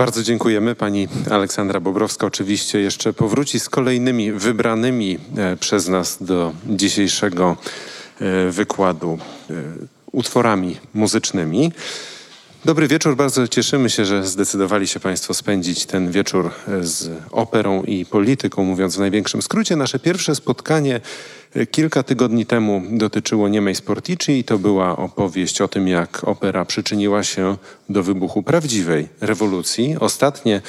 Bardzo dziękujemy. Pani Aleksandra Bobrowska oczywiście jeszcze powróci z kolejnymi wybranymi e, przez nas do dzisiejszego e, wykładu e, utworami muzycznymi. Dobry wieczór. Bardzo cieszymy się, że zdecydowali się Państwo spędzić ten wieczór z operą i polityką, mówiąc w największym skrócie. Nasze pierwsze spotkanie kilka tygodni temu dotyczyło Niemej Sportici i to była opowieść o tym, jak opera przyczyniła się do wybuchu prawdziwej rewolucji. Ostatnie,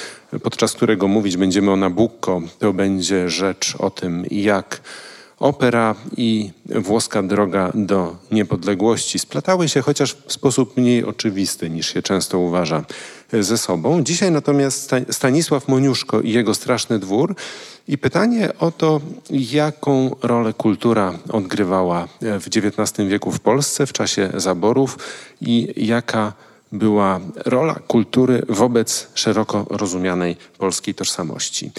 podczas którego mówić będziemy o Nabucco, to będzie rzecz o tym, jak opera i włoska droga do niepodległości splatały się chociaż w sposób mniej oczywisty niż się często uważa ze sobą. Dzisiaj natomiast Stanisław Moniuszko i jego Straszny Dwór i pytanie o to, jaką rolę kultura odgrywała w XIX wieku w Polsce w czasie zaborów i jaka była rola kultury wobec szeroko rozumianej polskiej tożsamości.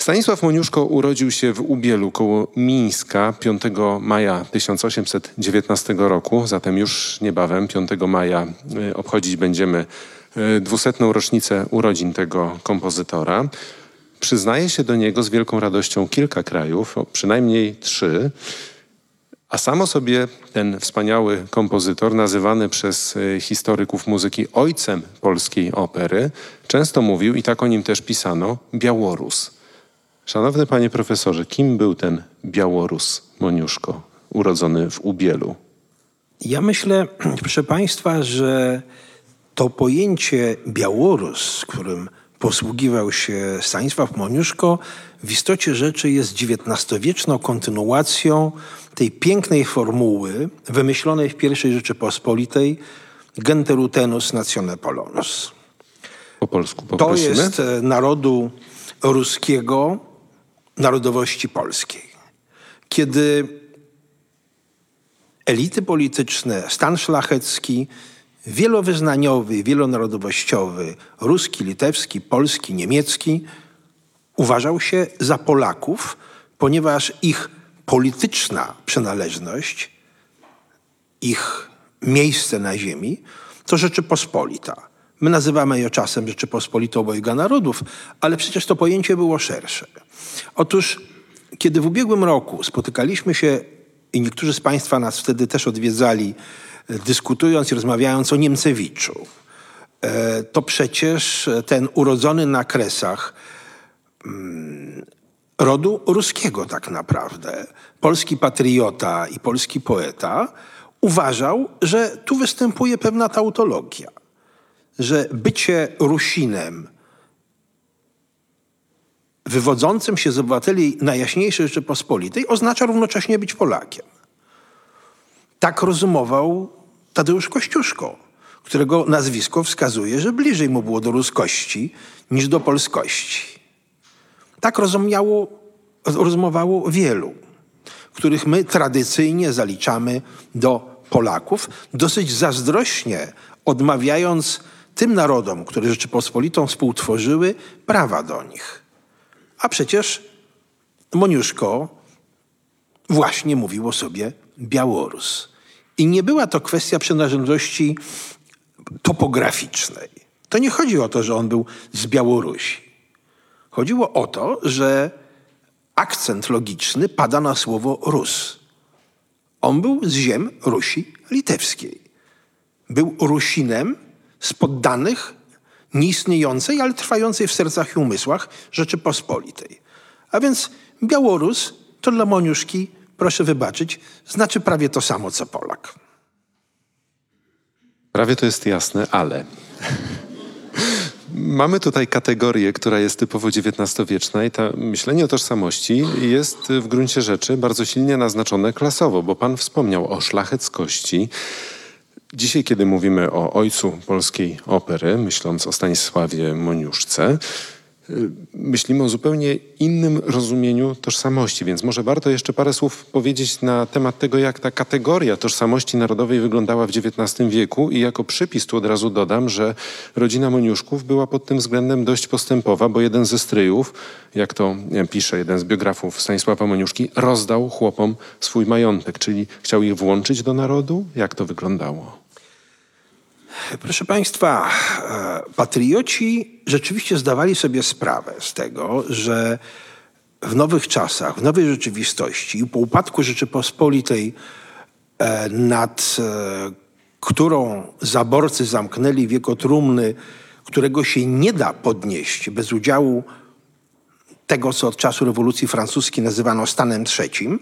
Stanisław Moniuszko urodził się w Ubielu koło Mińska 5 maja 1819 roku, zatem już niebawem 5 maja y, obchodzić będziemy y, dwusetną rocznicę urodzin tego kompozytora. Przyznaje się do niego z wielką radością kilka krajów, przynajmniej trzy. A samo sobie ten wspaniały kompozytor, nazywany przez y, historyków muzyki ojcem polskiej opery, często mówił, i tak o nim też pisano, Białorus. Szanowny panie profesorze, kim był ten Białorus Moniuszko, urodzony w Ubielu? Ja myślę, proszę państwa, że to pojęcie Białorus, którym posługiwał się Stanisław Moniuszko, w istocie rzeczy jest XIX-wieczną kontynuacją tej pięknej formuły wymyślonej w I Rzeczypospolitej Genterutenus natione polonus. Po polsku poprosimy. To jest e, narodu ruskiego narodowości polskiej. Kiedy elity polityczne, stan szlachecki, wielowyznaniowy, wielonarodowościowy, ruski, litewski, polski, niemiecki, uważał się za Polaków, ponieważ ich polityczna przynależność, ich miejsce na ziemi to Rzeczypospolita. My nazywamy ją czasem Rzeczypospolitą obojga narodów, ale przecież to pojęcie było szersze. Otóż, kiedy w ubiegłym roku spotykaliśmy się i niektórzy z Państwa nas wtedy też odwiedzali, dyskutując i rozmawiając o Niemcewiczu, e, to przecież ten urodzony na Kresach mm, rodu ruskiego tak naprawdę, polski patriota i polski poeta, uważał, że tu występuje pewna tautologia, że bycie Rusinem wywodzącym się z obywateli Najjaśniejszej Rzeczypospolitej oznacza równocześnie być Polakiem. Tak rozumował Tadeusz Kościuszko, którego nazwisko wskazuje, że bliżej mu było do ruskości niż do polskości. Tak rozumiało, rozumowało wielu, których my tradycyjnie zaliczamy do Polaków, dosyć zazdrośnie odmawiając tym narodom, które Rzeczypospolitą współtworzyły, prawa do nich. A przecież Moniuszko właśnie mówił o sobie Białorus. I nie była to kwestia przynależności topograficznej. To nie chodzi o to, że on był z Białorusi. Chodziło o to, że akcent logiczny pada na słowo Rus. On był z ziem Rusi litewskiej. Był Rusinem z poddanych nieistniejącej, ale trwającej w sercach i umysłach Rzeczypospolitej. A więc Białorus to dla Moniuszki, proszę wybaczyć, znaczy prawie to samo co Polak. Prawie to jest jasne, ale Mamy tutaj kategorię, która jest typowo XIX-wieczna i to myślenie o tożsamości jest w gruncie rzeczy bardzo silnie naznaczone klasowo, bo pan wspomniał o szlacheckości, Dzisiaj, kiedy mówimy o ojcu polskiej opery, myśląc o Stanisławie Moniuszce, y, myślimy o zupełnie innym rozumieniu tożsamości, więc może warto jeszcze parę słów powiedzieć na temat tego, jak ta kategoria tożsamości narodowej wyglądała w XIX wieku i jako przypis tu od razu dodam, że rodzina Moniuszków była pod tym względem dość postępowa, bo jeden ze stryjów, jak to pisze jeden z biografów Stanisława Moniuszki, rozdał chłopom swój majątek, czyli chciał ich włączyć do narodu. Jak to wyglądało? Proszę Państwa, e, patrioci rzeczywiście zdawali sobie sprawę z tego, że w nowych czasach, w nowej rzeczywistości po upadku Rzeczypospolitej, e, nad e, którą zaborcy zamknęli wieko trumny, którego się nie da podnieść bez udziału tego, co od czasu rewolucji francuskiej nazywano stanem trzecim,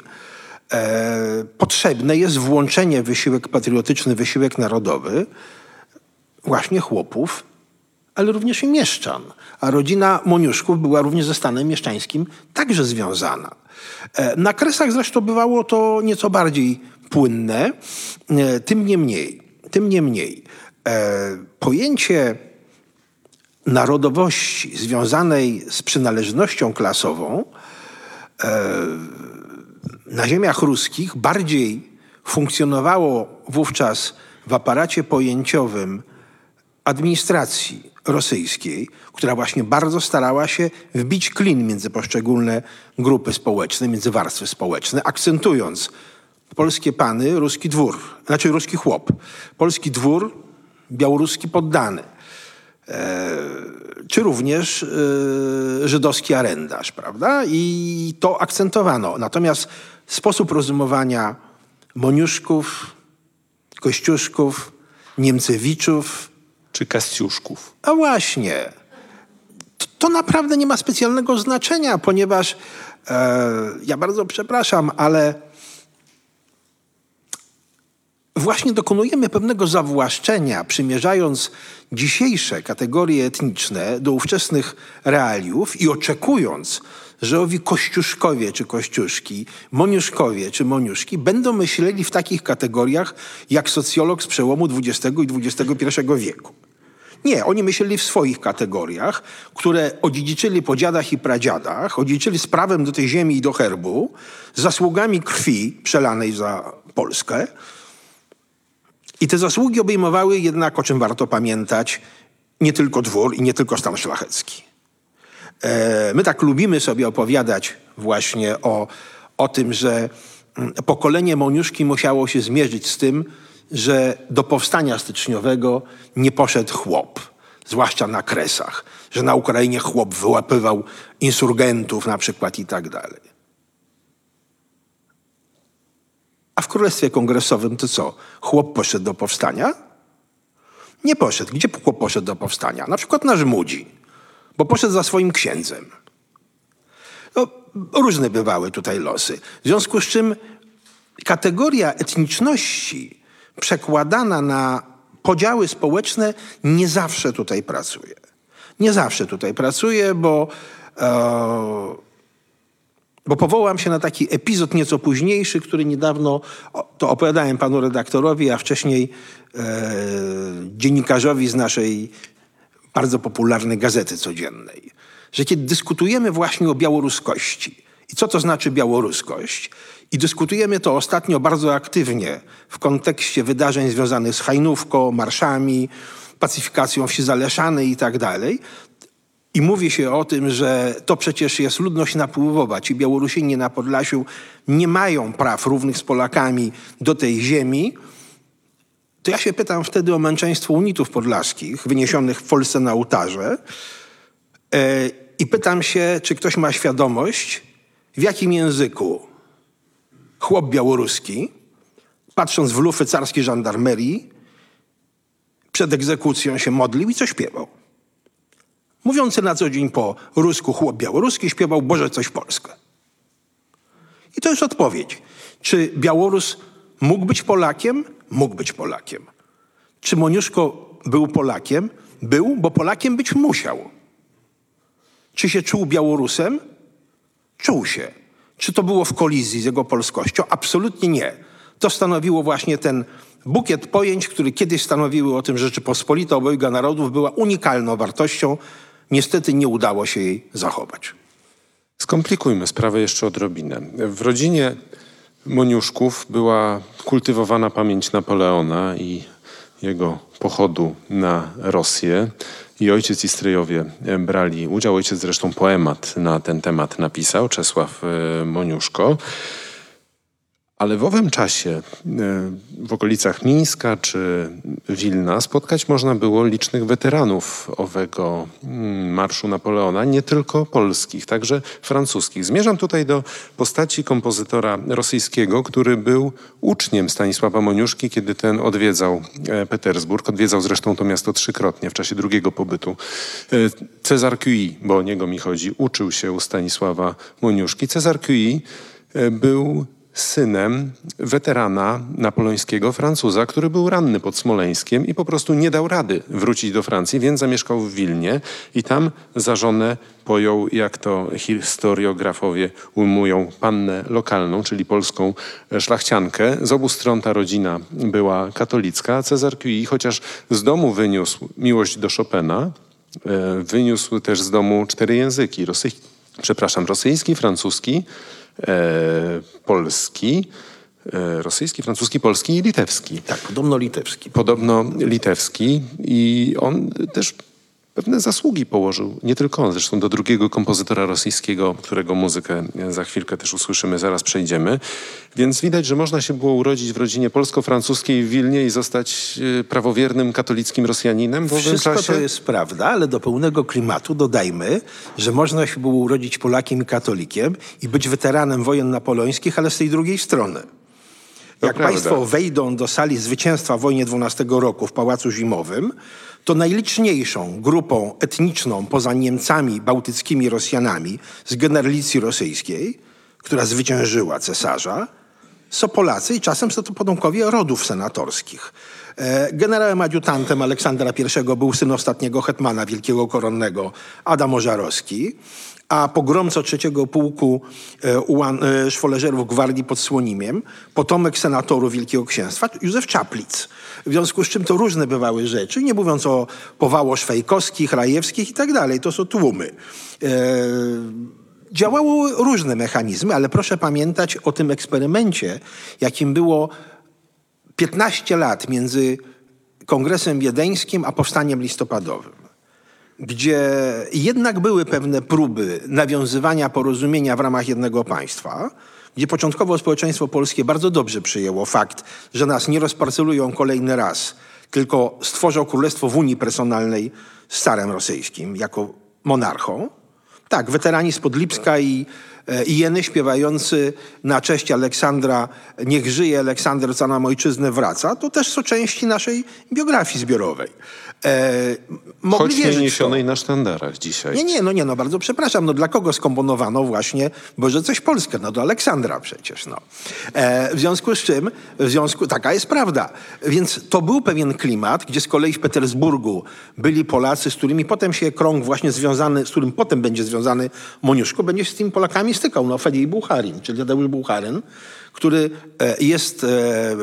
potrzebne jest włączenie wysiłek patriotyczny, wysiłek narodowy właśnie chłopów, ale również i mieszczan. A rodzina Moniuszków była również ze stanem mieszczańskim także związana. E, na Kresach zresztą bywało to nieco bardziej płynne, e, tym niemniej, tym niemniej e, pojęcie narodowości związanej z przynależnością klasową na ziemiach ruskich bardziej funkcjonowało wówczas w aparacie pojęciowym administracji rosyjskiej, która właśnie bardzo starała się wbić klin między poszczególne grupy społeczne, między warstwy społeczne, akcentując polskie pany, ruski dwór, znaczy ruski chłop, polski dwór, białoruski poddany, e, czy również e, żydowski arendarz, prawda? I to akcentowano. Natomiast sposób rozumowania Moniuszków, Kościuszków, Niemcewiczów, Czy Kastiuszków? a właśnie. To, to naprawdę nie ma specjalnego znaczenia, ponieważ e, ja bardzo przepraszam, ale właśnie dokonujemy pewnego zawłaszczenia, przymierzając dzisiejsze kategorie etniczne do ówczesnych realiów i oczekując, że owi kościuszkowie czy kościuszki, moniuszkowie czy moniuszki będą myśleli w takich kategoriach jak socjolog z przełomu XX i XXI wieku. Nie, oni myśleli w swoich kategoriach, które odziedziczyli po dziadach i pradziadach, odziedziczyli z prawem do tej ziemi i do herbu, zasługami krwi przelanej za Polskę. I te zasługi obejmowały jednak, o czym warto pamiętać, nie tylko dwór i nie tylko stan szlachecki. E, my tak lubimy sobie opowiadać właśnie o, o tym, że mm, pokolenie Moniuszki musiało się zmierzyć z tym, że do powstania styczniowego nie poszedł chłop, zwłaszcza na Kresach, że na Ukrainie chłop wyłapywał insurgentów na przykład i tak dalej. A w Królestwie Kongresowym to co? Chłop poszedł do powstania? Nie poszedł. Gdzie chłop poszedł do powstania? Na przykład na Żmudzi, bo poszedł za swoim księdzem. No, różne bywały tutaj losy. W związku z czym kategoria etniczności przekładana na podziały społeczne nie zawsze tutaj pracuje. Nie zawsze tutaj pracuje, bo, e, bo powołam się na taki epizod nieco późniejszy, który niedawno to opowiadałem panu redaktorowi, a wcześniej e, dziennikarzowi z naszej bardzo popularnej gazety codziennej. Że kiedy dyskutujemy właśnie o białoruskości i co to znaczy białoruskość, i dyskutujemy to ostatnio bardzo aktywnie w kontekście wydarzeń związanych z Hajnówką, marszami, pacyfikacją wsi Zaleszanej i tak dalej. I mówi się o tym, że to przecież jest ludność napływowa. Ci Białorusini na Podlasiu nie mają praw równych z Polakami do tej ziemi. To ja się pytam wtedy o męczeństwo unitów podlaskich wyniesionych w Polsce na ołtarze. E, I pytam się, czy ktoś ma świadomość, w jakim języku chłop białoruski, patrząc w lufy carskiej żandarmerii, przed egzekucją się modlił i co śpiewał. Mówiący na co dzień po rusku chłop białoruski śpiewał Boże coś Polskę. I to jest odpowiedź. Czy Białorus mógł być Polakiem? Mógł być Polakiem. Czy Moniuszko był Polakiem? Był, bo Polakiem być musiał. Czy się czuł Białorusem? Czuł się. Czy to było w kolizji z jego polskością? Absolutnie nie. To stanowiło właśnie ten bukiet pojęć, który kiedyś stanowiły o tym, Rzeczypospolita obojga narodów była unikalną wartością. Niestety nie udało się jej zachować. Skomplikujmy sprawę jeszcze odrobinę. W rodzinie Moniuszków była kultywowana pamięć Napoleona i jego pochodu na Rosję. I ojciec i stryjowie brali udział. Ojciec zresztą poemat na ten temat napisał, Czesław e, Moniuszko. Ale w owym czasie e, w okolicach Mińska czy Wilna spotkać można było licznych weteranów owego mm, Marszu Napoleona, nie tylko polskich, także francuskich. Zmierzam tutaj do postaci kompozytora rosyjskiego, który był uczniem Stanisława Moniuszki, kiedy ten odwiedzał e, Petersburg. Odwiedzał zresztą to miasto trzykrotnie w czasie drugiego pobytu. E, Cezar Cui, bo o niego mi chodzi, uczył się u Stanisława Moniuszki. Cezar Cui był synem weterana napoleońskiego Francuza, który był ranny pod Smoleńskiem i po prostu nie dał rady wrócić do Francji, więc zamieszkał w Wilnie i tam za żonę pojął, jak to historiografowie ujmują, pannę lokalną, czyli polską szlachciankę. Z obu stron ta rodzina była katolicka. Cezar Cui, chociaż z domu wyniósł miłość do Chopina, e, wyniósł też z domu cztery języki. Rosy... Przepraszam, rosyjski, francuski, polski, e, rosyjski, francuski, polski i litewski. Tak, podobno litewski. Podobno litewski i on też pewne zasługi położył. Nie tylko on, zresztą do drugiego kompozytora rosyjskiego, którego muzykę za chwilkę też usłyszymy, zaraz przejdziemy. Więc widać, że można się było urodzić w rodzinie polsko-francuskiej w Wilnie i zostać e, prawowiernym katolickim Rosjaninem w Wszystko czasie. to jest prawda, ale do pełnego klimatu dodajmy, że można się było urodzić Polakiem i katolikiem i być weteranem wojen napoleońskich, ale z tej drugiej strony. Jak. Państwo wejdą do sali zwycięstwa w wojnie 12 roku w Pałacu Zimowym, to najliczniejszą grupą etniczną poza Niemcami, bałtyckimi Rosjanami z generalicji rosyjskiej, która zwyciężyła cesarza, są Polacy i czasem są to potomkowie rodów senatorskich. E, Generałem adiutantem Aleksandra I był syn ostatniego hetmana wielkiego koronnego Adam Ożarowski, a pogromco trzeciego pułku e, e, szwoleżerów gwardii pod Słonimiem, potomek senatorów Wielkiego Księstwa, Józef Czaplic. W związku z czym to różne bywały rzeczy, nie mówiąc o powało-szwejkowskich, rajewskich i tak dalej. To są tłumy. E, Działały różne mechanizmy, ale proszę pamiętać o tym eksperymencie, jakim było 15 lat między Kongresem Wiedeńskim a Powstaniem Listopadowym, gdzie jednak były pewne próby nawiązywania porozumienia w ramach jednego państwa, gdzie początkowo społeczeństwo polskie bardzo dobrze przyjęło fakt, że nas nie rozparcelują kolejny raz, tylko stworzą królestwo w Unii Personalnej z carem rosyjskim jako monarchą. Tak, weterani z Podlipska i, Jeny śpiewający na cześć Aleksandra Niech żyje Aleksander, co nam ojczyznę wraca, to też są części naszej biografii zbiorowej. E, Choć nie niesionej na sztandarach dzisiaj. Nie, nie, no nie, no bardzo przepraszam. No dla kogo skomponowano właśnie Boże coś Polskę? No do Aleksandra przecież, no. E, w związku z czym, w związku, taka jest prawda. Więc to był pewien klimat, gdzie z kolei w Petersburgu byli Polacy, z którymi potem się krąg właśnie związany, z którym potem będzie związany Moniuszko, będzie z tymi Polakami stykał. No Fedij Bucharin, czyli Tadeusz Bucharyn, który e, jest e,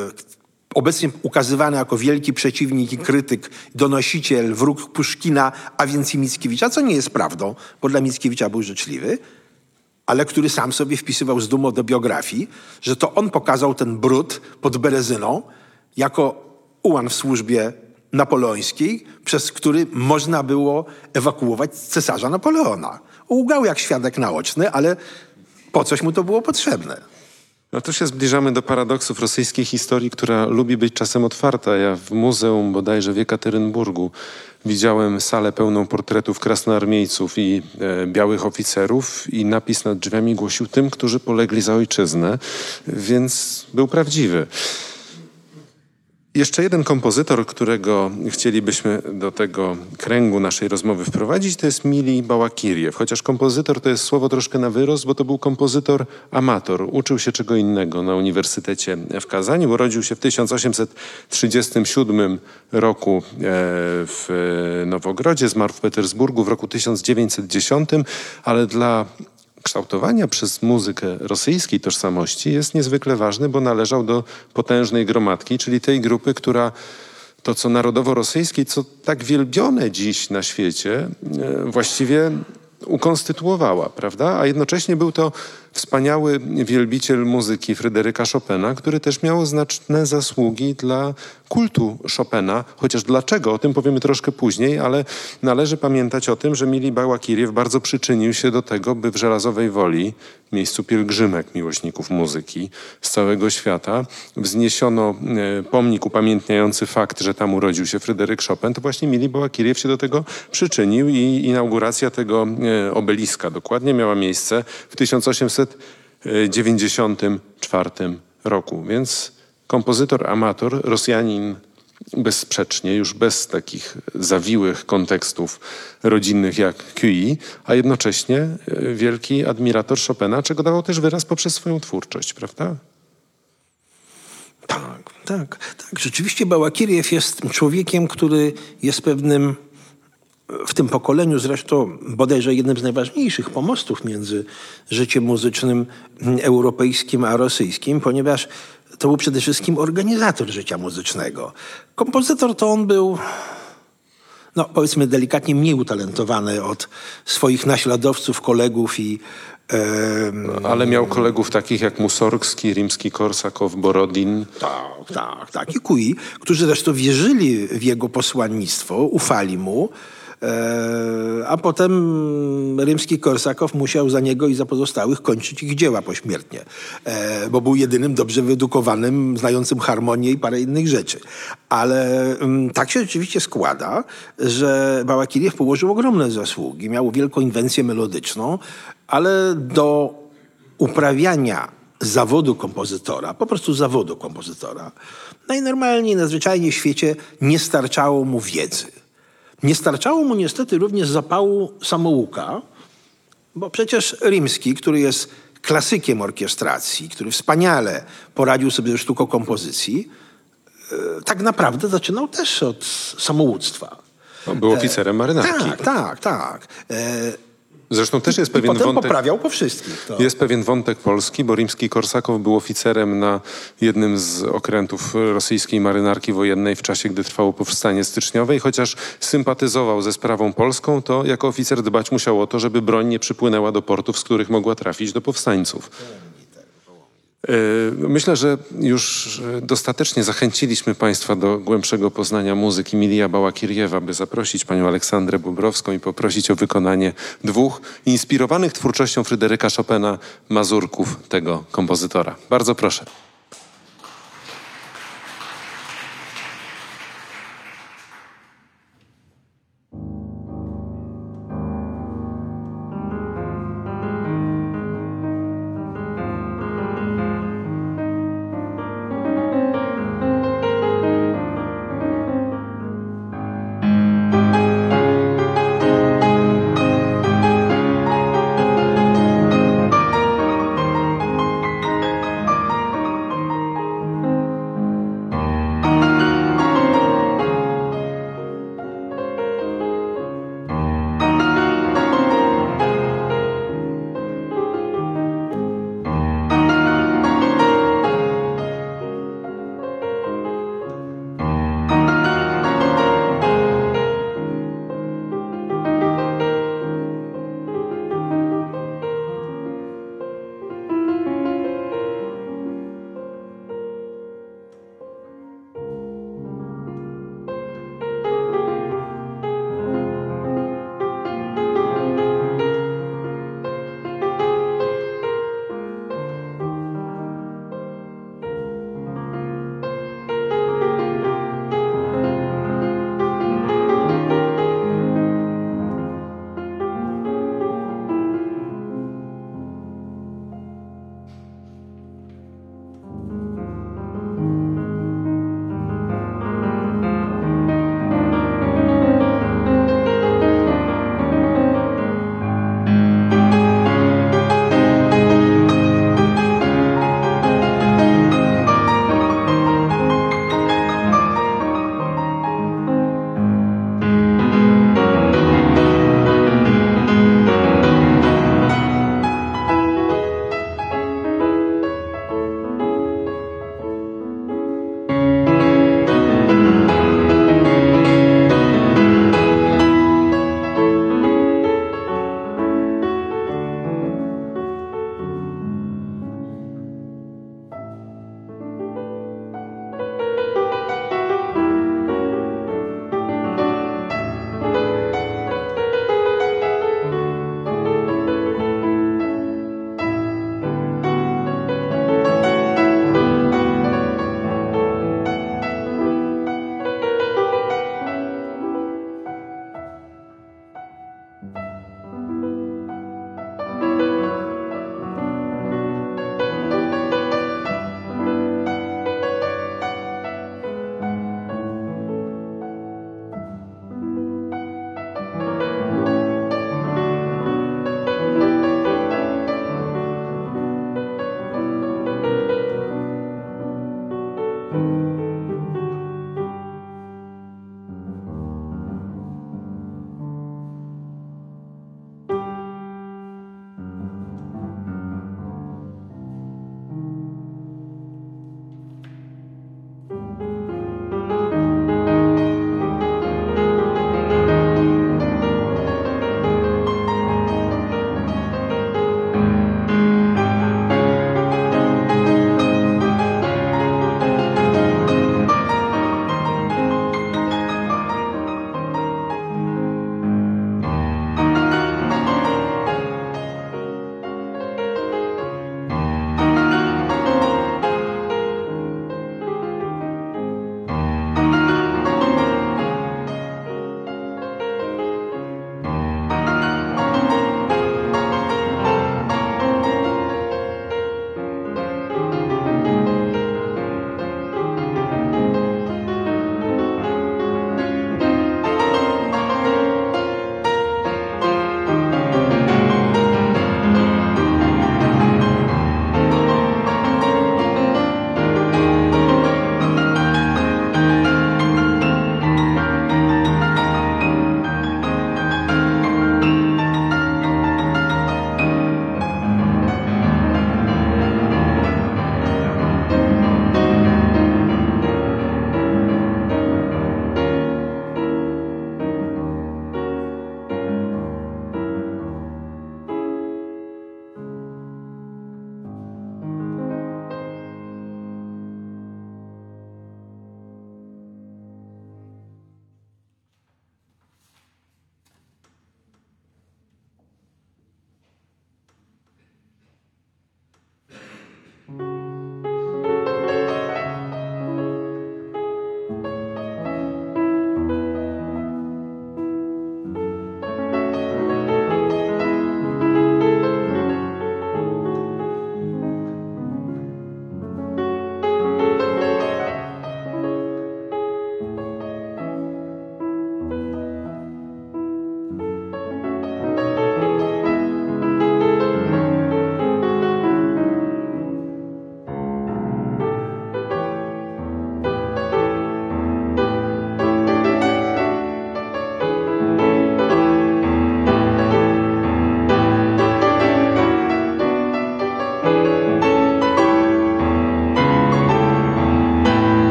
obecnie ukazywany jako wielki przeciwnik i krytyk, donosiciel, wróg Puszkina, a więc i Mickiewicza, co nie jest prawdą, bo dla Mickiewicza był życzliwy, ale który sam sobie wpisywał z dumą do biografii, że to on pokazał ten brud pod Berezyną jako ułan w służbie napoleońskiej, przez który można było ewakuować cesarza Napoleona. Łgał jak świadek naoczny, ale po coś mu to było potrzebne. No tu się zbliżamy do paradoksów rosyjskiej historii, która lubi być czasem otwarta. Ja w muzeum bodajże w Jekaterynburgu widziałem salę pełną portretów krasnoarmiejców i e, białych oficerów i napis nad drzwiami głosił tym, którzy polegli za ojczyznę, więc był prawdziwy. Jeszcze jeden kompozytor, którego chcielibyśmy do tego kręgu naszej rozmowy wprowadzić, to jest Mili Bałakiriew. Chociaż kompozytor to jest słowo troszkę na wyrost, bo to był kompozytor amator. Uczył się czego innego na Uniwersytecie w Kazaniu. Urodził się w 1837 roku e, w Nowogrodzie, zmarł w Petersburgu w roku 1910, ale dla kształtowania przez muzykę rosyjskiej tożsamości jest niezwykle ważny, bo należał do potężnej gromadki, czyli tej grupy, która to, co narodowo-rosyjskie, co tak wielbione dziś na świecie, e, właściwie ukonstytuowała, prawda? A jednocześnie był to wspaniały wielbiciel muzyki Fryderyka Chopina, który też miał znaczne zasługi dla kultu Chopina, chociaż dlaczego, o tym powiemy troszkę później, ale należy pamiętać o tym, że Mili Bałakiriew bardzo przyczynił się do tego, by w Żelazowej Woli, miejscu pielgrzymek miłośników muzyki z całego świata, wzniesiono e, pomnik upamiętniający fakt, że tam urodził się Fryderyk Chopin, to właśnie Mili Bałakiriew się do tego przyczynił i inauguracja tego e, obeliska dokładnie miała miejsce w 1894 roku, więc kompozytor, amator, Rosjanin bezsprzecznie, już bez takich zawiłych kontekstów rodzinnych jak QI, a jednocześnie e, wielki admirator Chopina, czego dawał też wyraz poprzez swoją twórczość, prawda? Tak, tak, tak. Rzeczywiście Bałakiriew jest człowiekiem, który jest pewnym w tym pokoleniu zresztą bodajże jednym z najważniejszych pomostów między życiem muzycznym europejskim a rosyjskim, ponieważ to był przede wszystkim organizator życia muzycznego. Kompozytor to on był, no powiedzmy delikatnie mniej utalentowany od swoich naśladowców, kolegów i ale miał kolegów takich jak Musorgski, Rimski-Korsakow, Borodin. Tak, tak, tak. I Kui, którzy zresztą wierzyli w jego posłannictwo, ufali mu. E, a potem rzymski Korsakow musiał za niego i za pozostałych kończyć ich dzieła pośmiertnie, e, bo był jedynym dobrze wyedukowanym, znającym harmonię i parę innych rzeczy. Ale mm, tak się rzeczywiście składa, że Bałakiriew położył ogromne zasługi. Miał wielką inwencję melodyczną, ale do uprawiania zawodu kompozytora, po prostu zawodu kompozytora, najnormalniej, najzwyczajniej w świecie nie starczało mu wiedzy. Nie starczało mu niestety również zapału samouka, bo przecież Rimski, który jest klasykiem orkiestracji, który wspaniale poradził sobie ze sztuką kompozycji, e, tak naprawdę zaczynał też od samouctwa. No, był oficerem marynarki. Tak, tak, tak. Zresztą też jest I pewien potem wątek. poprawiał po wszystkich. To. Jest pewien wątek polski, bo rimski Korsakow był oficerem na jednym z okrętów rosyjskiej marynarki wojennej w czasie, gdy trwało powstanie styczniowe i chociaż sympatyzował ze sprawą polską, to jako oficer dbać musiał o to, żeby broń nie przypłynęła do portów, z których mogła trafić do powstańców. E, Myślę, że już dostatecznie zachęciliśmy Państwa do głębszego poznania muzyki Milija Bałakiriewa, by zaprosić Panią Aleksandrę Bobrowską i poprosić o wykonanie dwóch inspirowanych twórczością Fryderyka Chopina mazurków tego kompozytora. Bardzo proszę.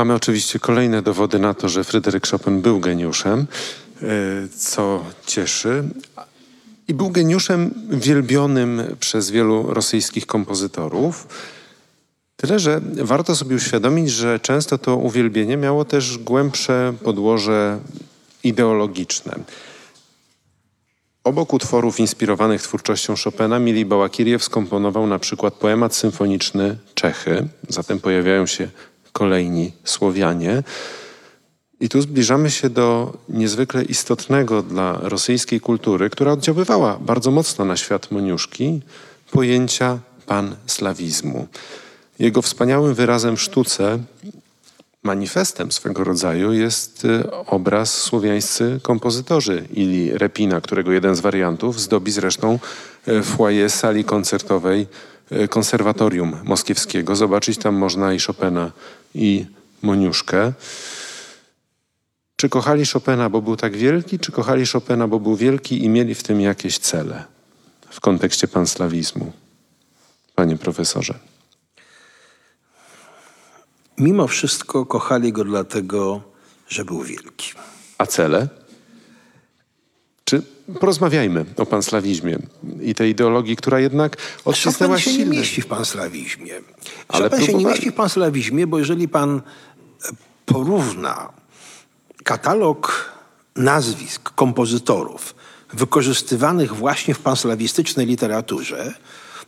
Mamy oczywiście kolejne dowody na to, że Fryderyk Chopin był geniuszem, e, co cieszy. I był geniuszem wielbionym przez wielu rosyjskich kompozytorów. Tyle, że warto sobie uświadomić, że często to uwielbienie miało też głębsze podłoże ideologiczne. Obok utworów inspirowanych twórczością Chopina, Mili Bałakiriew skomponował na przykład poemat symfoniczny Czechy. Zatem pojawiają się kolejni Słowianie. I tu zbliżamy się do niezwykle istotnego dla rosyjskiej kultury, która oddziaływała bardzo mocno na świat Moniuszki, pojęcia panslawizmu. Jego wspaniałym wyrazem w sztuce, manifestem swego rodzaju jest y, obraz słowiańscy kompozytorzy Ili Repina, którego jeden z wariantów zdobi zresztą y, foyer sali koncertowej konserwatorium moskiewskiego. Zobaczyć tam można i Chopina, i Moniuszkę. Czy kochali Chopina, bo był tak wielki, czy kochali Chopina, bo był wielki i mieli w tym jakieś cele w kontekście panslawizmu? Panie profesorze. Mimo wszystko kochali go dlatego, że był wielki. A cele? Porozmawiajmy o panslawizmie i tej ideologii, która jednak odcisnęła się silne... nie mieści w panslawizmie. Ale Chopin się nie mieści w panslawizmie, bo jeżeli pan e, porówna katalog nazwisk kompozytorów wykorzystywanych właśnie w panslawistycznej literaturze,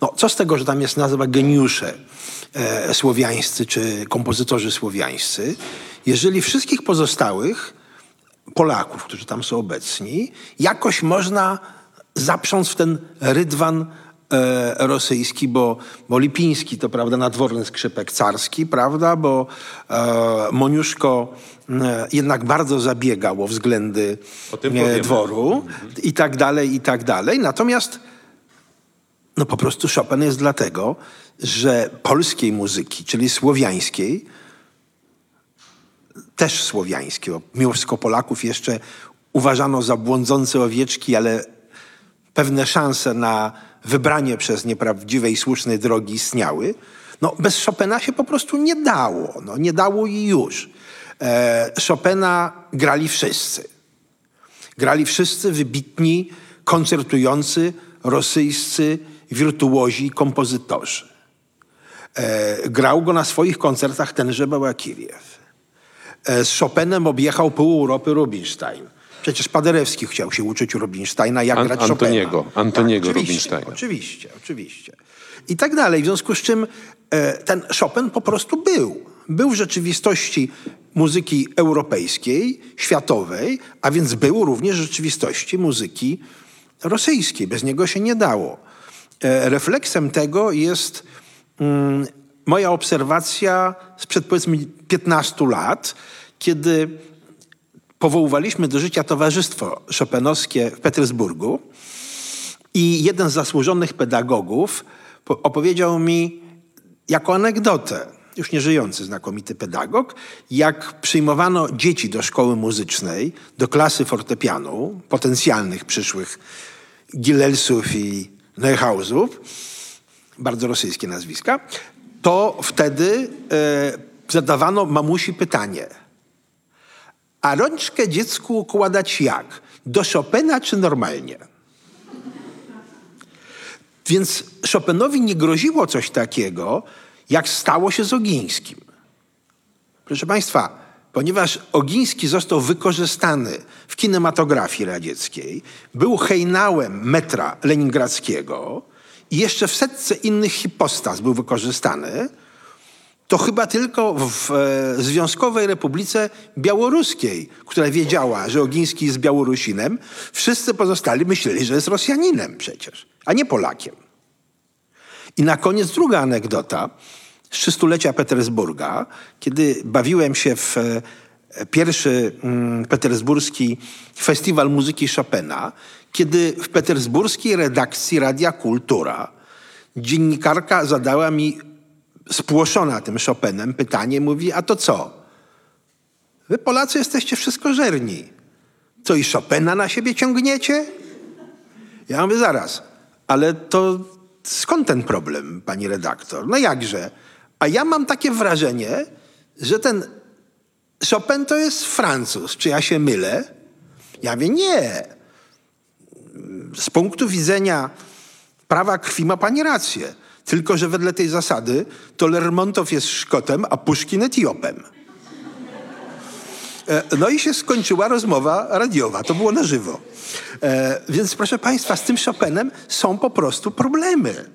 no co z tego, że tam jest nazwa geniusze e, słowiańscy czy kompozytorzy słowiańscy, jeżeli wszystkich pozostałych Polaków, którzy tam są obecni, jakoś można zaprząc w ten rydwan e, rosyjski, bo, bo Lipiński to prawda nadworny skrzypek carski, prawda, bo e, Moniuszko e, jednak bardzo zabiegał o względy O e, dworu i tak dalej, i tak dalej. Natomiast no po prostu Chopin jest dlatego, że polskiej muzyki, czyli słowiańskiej, też mimo wszystko Polaków jeszcze uważano za błądzące owieczki, ale pewne szanse na wybranie przez nieprawdziwej, słusznej drogi istniały. No, bez Chopina się po prostu nie dało. No, nie dało i już. E, Chopina grali wszyscy. Grali wszyscy wybitni, koncertujący rosyjscy wirtuozi, kompozytorzy. E, grał go na swoich koncertach tenże Bałakiriew. E, z Chopinem objechał pół Europy Rubinstein. Przecież Paderewski chciał się uczyć Rubinsteina, jak An- grać Antoniego, Chopina. Antoniego Tak, oczywiście, Rubinsteina. Oczywiście, oczywiście. I tak dalej. W związku z czym e, ten Chopin po prostu był. Był w rzeczywistości muzyki europejskiej, światowej, a więc był również w rzeczywistości muzyki rosyjskiej. Bez niego się nie dało. E, refleksem tego jest mm, moja obserwacja sprzed powiedzmy 15 lat, kiedy powoływaliśmy do życia Towarzystwo Chopinowskie w Petersburgu i jeden z zasłużonych pedagogów po- opowiedział mi jako anegdotę, już nieżyjący znakomity pedagog, jak przyjmowano dzieci do szkoły muzycznej, do klasy fortepianu, potencjalnych przyszłych Gilelsów i Neuhausów, bardzo rosyjskie nazwiska, to wtedy e, zadawano mamusi pytanie – a rączkę dziecku układać jak? Do Chopina czy normalnie? Więc Chopinowi nie groziło coś takiego, jak stało się z Ogińskim. Proszę Państwa, ponieważ Ogiński został wykorzystany w kinematografii radzieckiej, był hejnałem metra leningradzkiego i jeszcze w setce innych hipostas był wykorzystany, to chyba tylko w e, Związkowej Republice Białoruskiej, która wiedziała, że Ogiński jest Białorusinem, wszyscy pozostali myśleli, że jest Rosjaninem przecież, a nie Polakiem. I na koniec druga anegdota z trzystulecia Petersburga, kiedy bawiłem się w e, pierwszy mm, petersburski festiwal muzyki Chopina, kiedy w petersburskiej redakcji Radia Kultura dziennikarka zadała mi spłoszona tym Chopinem pytanie, mówi, a to co? Wy Polacy jesteście wszystko żerni. Co i Chopina na siebie ciągniecie? Ja mówię, zaraz, ale to skąd ten problem, pani redaktor? No jakże? A ja mam takie wrażenie, że ten Chopin to jest Francuz. Czy ja się mylę? Ja mówię, nie. Z punktu widzenia prawa krwi ma pani rację. Tylko, że wedle tej zasady to Lermontow jest Szkotem, a Puszkin Etiopem. E, No i się skończyła rozmowa radiowa. To było na żywo. E, więc proszę Państwa, z tym Chopinem są po prostu problemy.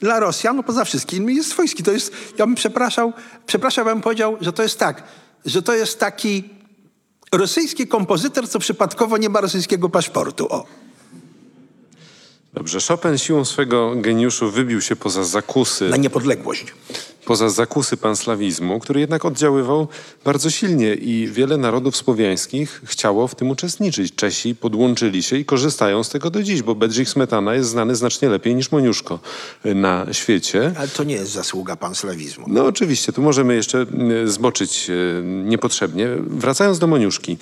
Dla Rosjan, no poza wszystkim, jest swojski. To jest, ja bym przepraszał, przepraszam, bym powiedział, że to jest tak, że to jest taki rosyjski kompozytor, co przypadkowo nie ma rosyjskiego paszportu. O. Dobrze, Chopin siłą swego geniuszu wybił się poza zakusy Na niepodległość. poza zakusy panslawizmu, który jednak oddziaływał bardzo silnie i wiele narodów słowiańskich chciało w tym uczestniczyć. Czesi podłączyli się i korzystają z tego do dziś, bo Bedřich Smetana jest znany znacznie lepiej niż Moniuszko na świecie. Ale to nie jest zasługa panslawizmu. No oczywiście, tu możemy jeszcze mm, zboczyć e, niepotrzebnie. Wracając do Moniuszki.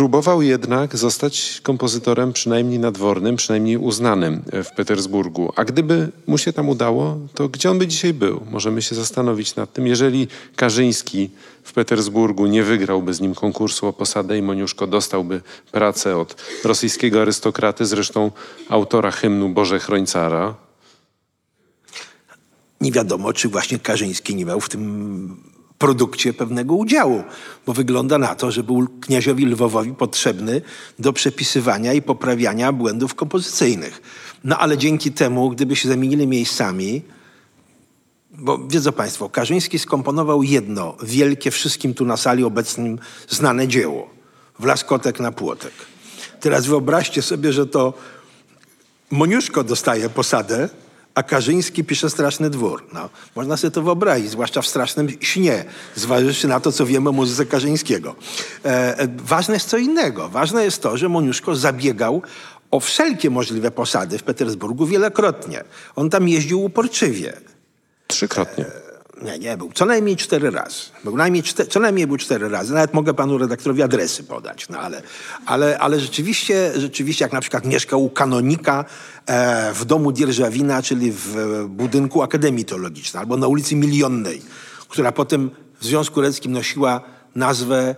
Próbował jednak zostać kompozytorem przynajmniej nadwornym, przynajmniej uznanym w Petersburgu. A gdyby mu się tam udało, to gdzie on by dzisiaj był? Możemy się zastanowić nad tym. Jeżeli Karzyński w Petersburgu nie wygrałby z nim konkursu o posadę i Moniuszko dostałby pracę od rosyjskiego arystokraty, zresztą autora hymnu Boże Chrońcara, Nie wiadomo, czy właśnie Karzyński nie miał w tym produkcie pewnego udziału, bo wygląda na to, że był kniaziowi Lwowowi potrzebny do przepisywania i poprawiania błędów kompozycyjnych. No ale dzięki temu, gdyby się zamienili miejscami, bo wiedzą Państwo, Karzyński skomponował jedno wielkie, wszystkim tu na sali obecnym znane dzieło. Wlaskotek na płotek. Teraz wyobraźcie sobie, że to Moniuszko dostaje posadę, a Karzyński pisze Straszny Dwór. No, można sobie to wyobrazić, zwłaszcza w strasznym śnie, zważywszy na to, co wiemy o muzyce Karzyńskiego. E, e, ważne jest co innego. Ważne jest to, że Moniuszko zabiegał o wszelkie możliwe posady w Petersburgu wielokrotnie. On tam jeździł uporczywie. trzykrotnie. Nie, nie, był co najmniej cztery razy. Był najmniej czte, co najmniej był cztery razy. Nawet mogę panu redaktorowi adresy podać. No ale, ale, ale rzeczywiście, rzeczywiście, jak na przykład mieszkał u kanonika e, w domu Dzierżawina, czyli w e, budynku Akademii Teologicznej, albo na ulicy Milionnej, która potem w Związku Radzieckim nosiła nazwę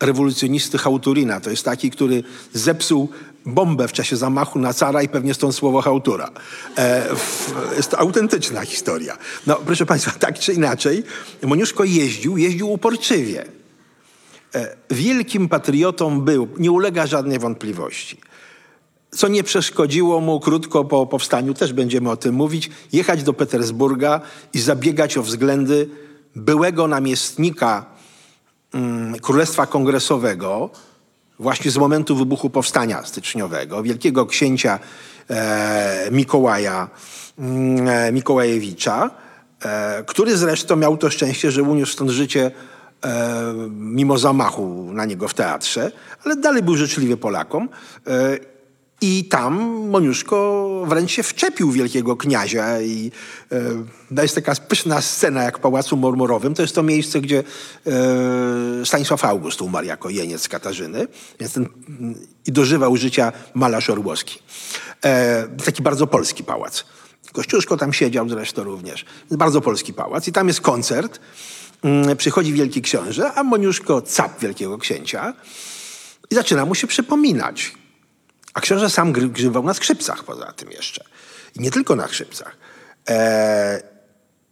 rewolucjonisty Hałturina. To jest taki, który zepsuł bombę w czasie zamachu na cara i pewnie stąd słowo Hałtura. E, w, jest to autentyczna historia. No, proszę Państwa, tak czy inaczej, Moniuszko jeździł, jeździł uporczywie. E, wielkim patriotą był, nie ulega żadnej wątpliwości. Co nie przeszkodziło mu krótko po powstaniu, też będziemy o tym mówić, jechać do Petersburga i zabiegać o względy byłego namiestnika mm, Królestwa Kongresowego, właśnie z momentu wybuchu powstania styczniowego, wielkiego księcia e, Mikołaja mm, e, Mikołajewicza, e, który zresztą miał to szczęście, że uniósł stąd życie e, mimo zamachu na niego w teatrze, ale dalej był życzliwy Polakom. I tam Moniuszko wręcz się wczepił wielkiego kniazia i e, jest taka pyszna scena jak w Pałacu Marmurowym. To jest to miejsce, gdzie e, Stanisław August umarł jako jeniec Katarzyny więc ten, i dożywał życia malarz Orłowski. E, taki bardzo polski pałac. Kościuszko tam siedział zresztą również. Bardzo polski pałac i tam jest koncert. Mm, Przychodzi wielki książę, a Moniuszko cap wielkiego księcia i zaczyna mu się przypominać. A książę sam gry- grywał na skrzypcach poza tym jeszcze. I nie tylko na skrzypcach. E,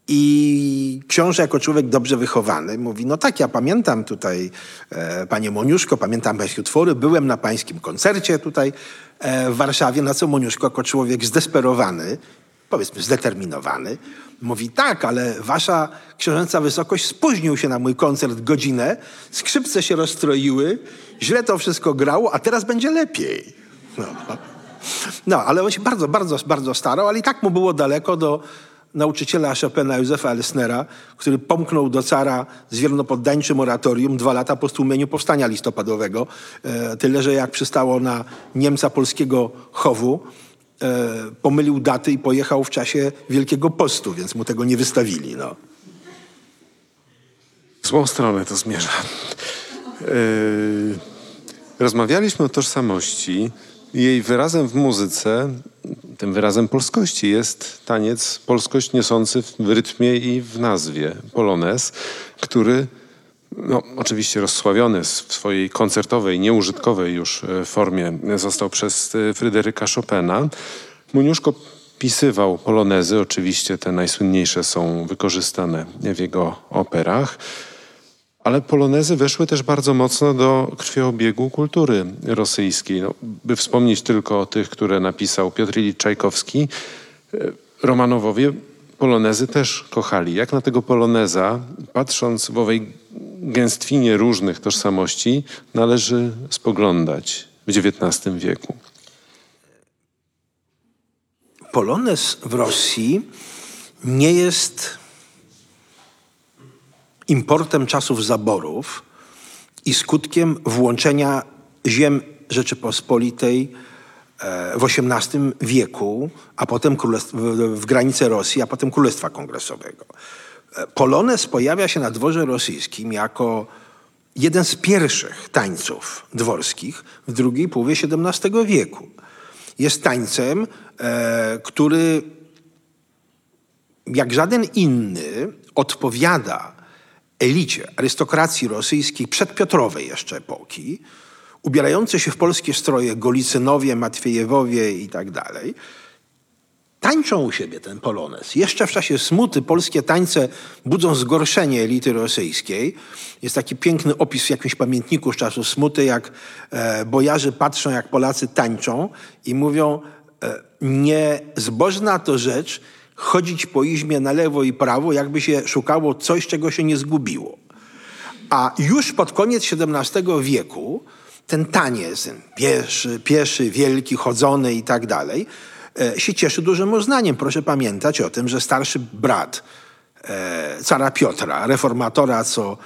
I książę jako człowiek dobrze wychowany mówi, no tak, ja pamiętam tutaj, e, panie Moniuszko, pamiętam pańskie utwory, byłem na pańskim koncercie tutaj e, w Warszawie, na co Moniuszko jako człowiek zdesperowany, powiedzmy zdeterminowany, mówi tak, ale wasza książęca wysokość spóźnił się na mój koncert godzinę, skrzypce się rozstroiły, źle to wszystko grało, a teraz będzie lepiej. No, no ale on się bardzo, bardzo, bardzo starał, ale i tak mu było daleko do nauczyciela Chopina Józefa Elsnera, który pomknął do cara z wiernopoddańczym oratorium dwa lata po stłumieniu powstania listopadowego. E, tyle, że jak przystało na Niemca polskiego chowu, e, pomylił daty i pojechał w czasie Wielkiego Postu, więc mu tego nie wystawili. No. W złą stronę to zmierza. Yy, rozmawialiśmy o tożsamości. Jej wyrazem w muzyce, tym wyrazem polskości jest taniec polskość niosący w rytmie i w nazwie polones, który no, oczywiście rozsławiony w swojej koncertowej, nieużytkowej już e, formie został przez e, Fryderyka Chopina. Muniuszko pisywał polonezy, oczywiście te najsłynniejsze są wykorzystane w jego operach. Ale polonezy weszły też bardzo mocno do krwiobiegu kultury rosyjskiej. No, by wspomnieć tylko o tych, które napisał Piotr Ilicz Czajkowski, e, Romanowowie polonezy też kochali. Jak na tego poloneza, patrząc w owej gęstwinie różnych tożsamości, należy spoglądać w XIX wieku? Polonez w Rosji nie jest importem czasów zaborów i skutkiem włączenia ziem Rzeczypospolitej e, w XVIII wieku, a potem w granice Rosji, a potem Królestwa Kongresowego. E, Polonez pojawia się na dworze rosyjskim jako jeden z pierwszych tańców dworskich w drugiej połowie XVII wieku. Jest tańcem, e, który jak żaden inny odpowiada elicie arystokracji rosyjskiej przedpiotrowej jeszcze epoki, ubierające się w polskie stroje Golicynowie, Matwiejewowie i tak dalej, tańczą u siebie ten polonez. Jeszcze w czasie smuty polskie tańce budzą zgorszenie elity rosyjskiej. Jest taki piękny opis w jakimś pamiętniku z czasu smuty, jak e, bojarzy patrzą, jak Polacy tańczą i mówią, e, niezbożna to rzecz, chodzić po izmie na lewo i prawo, jakby się szukało coś, czego się nie zgubiło. A już pod koniec XVII wieku ten taniec, pieszy, pieszy, wielki, chodzony i tak dalej, e, się cieszy dużym uznaniem. Proszę pamiętać o tym, że starszy brat e, cara Piotra, reformatora, co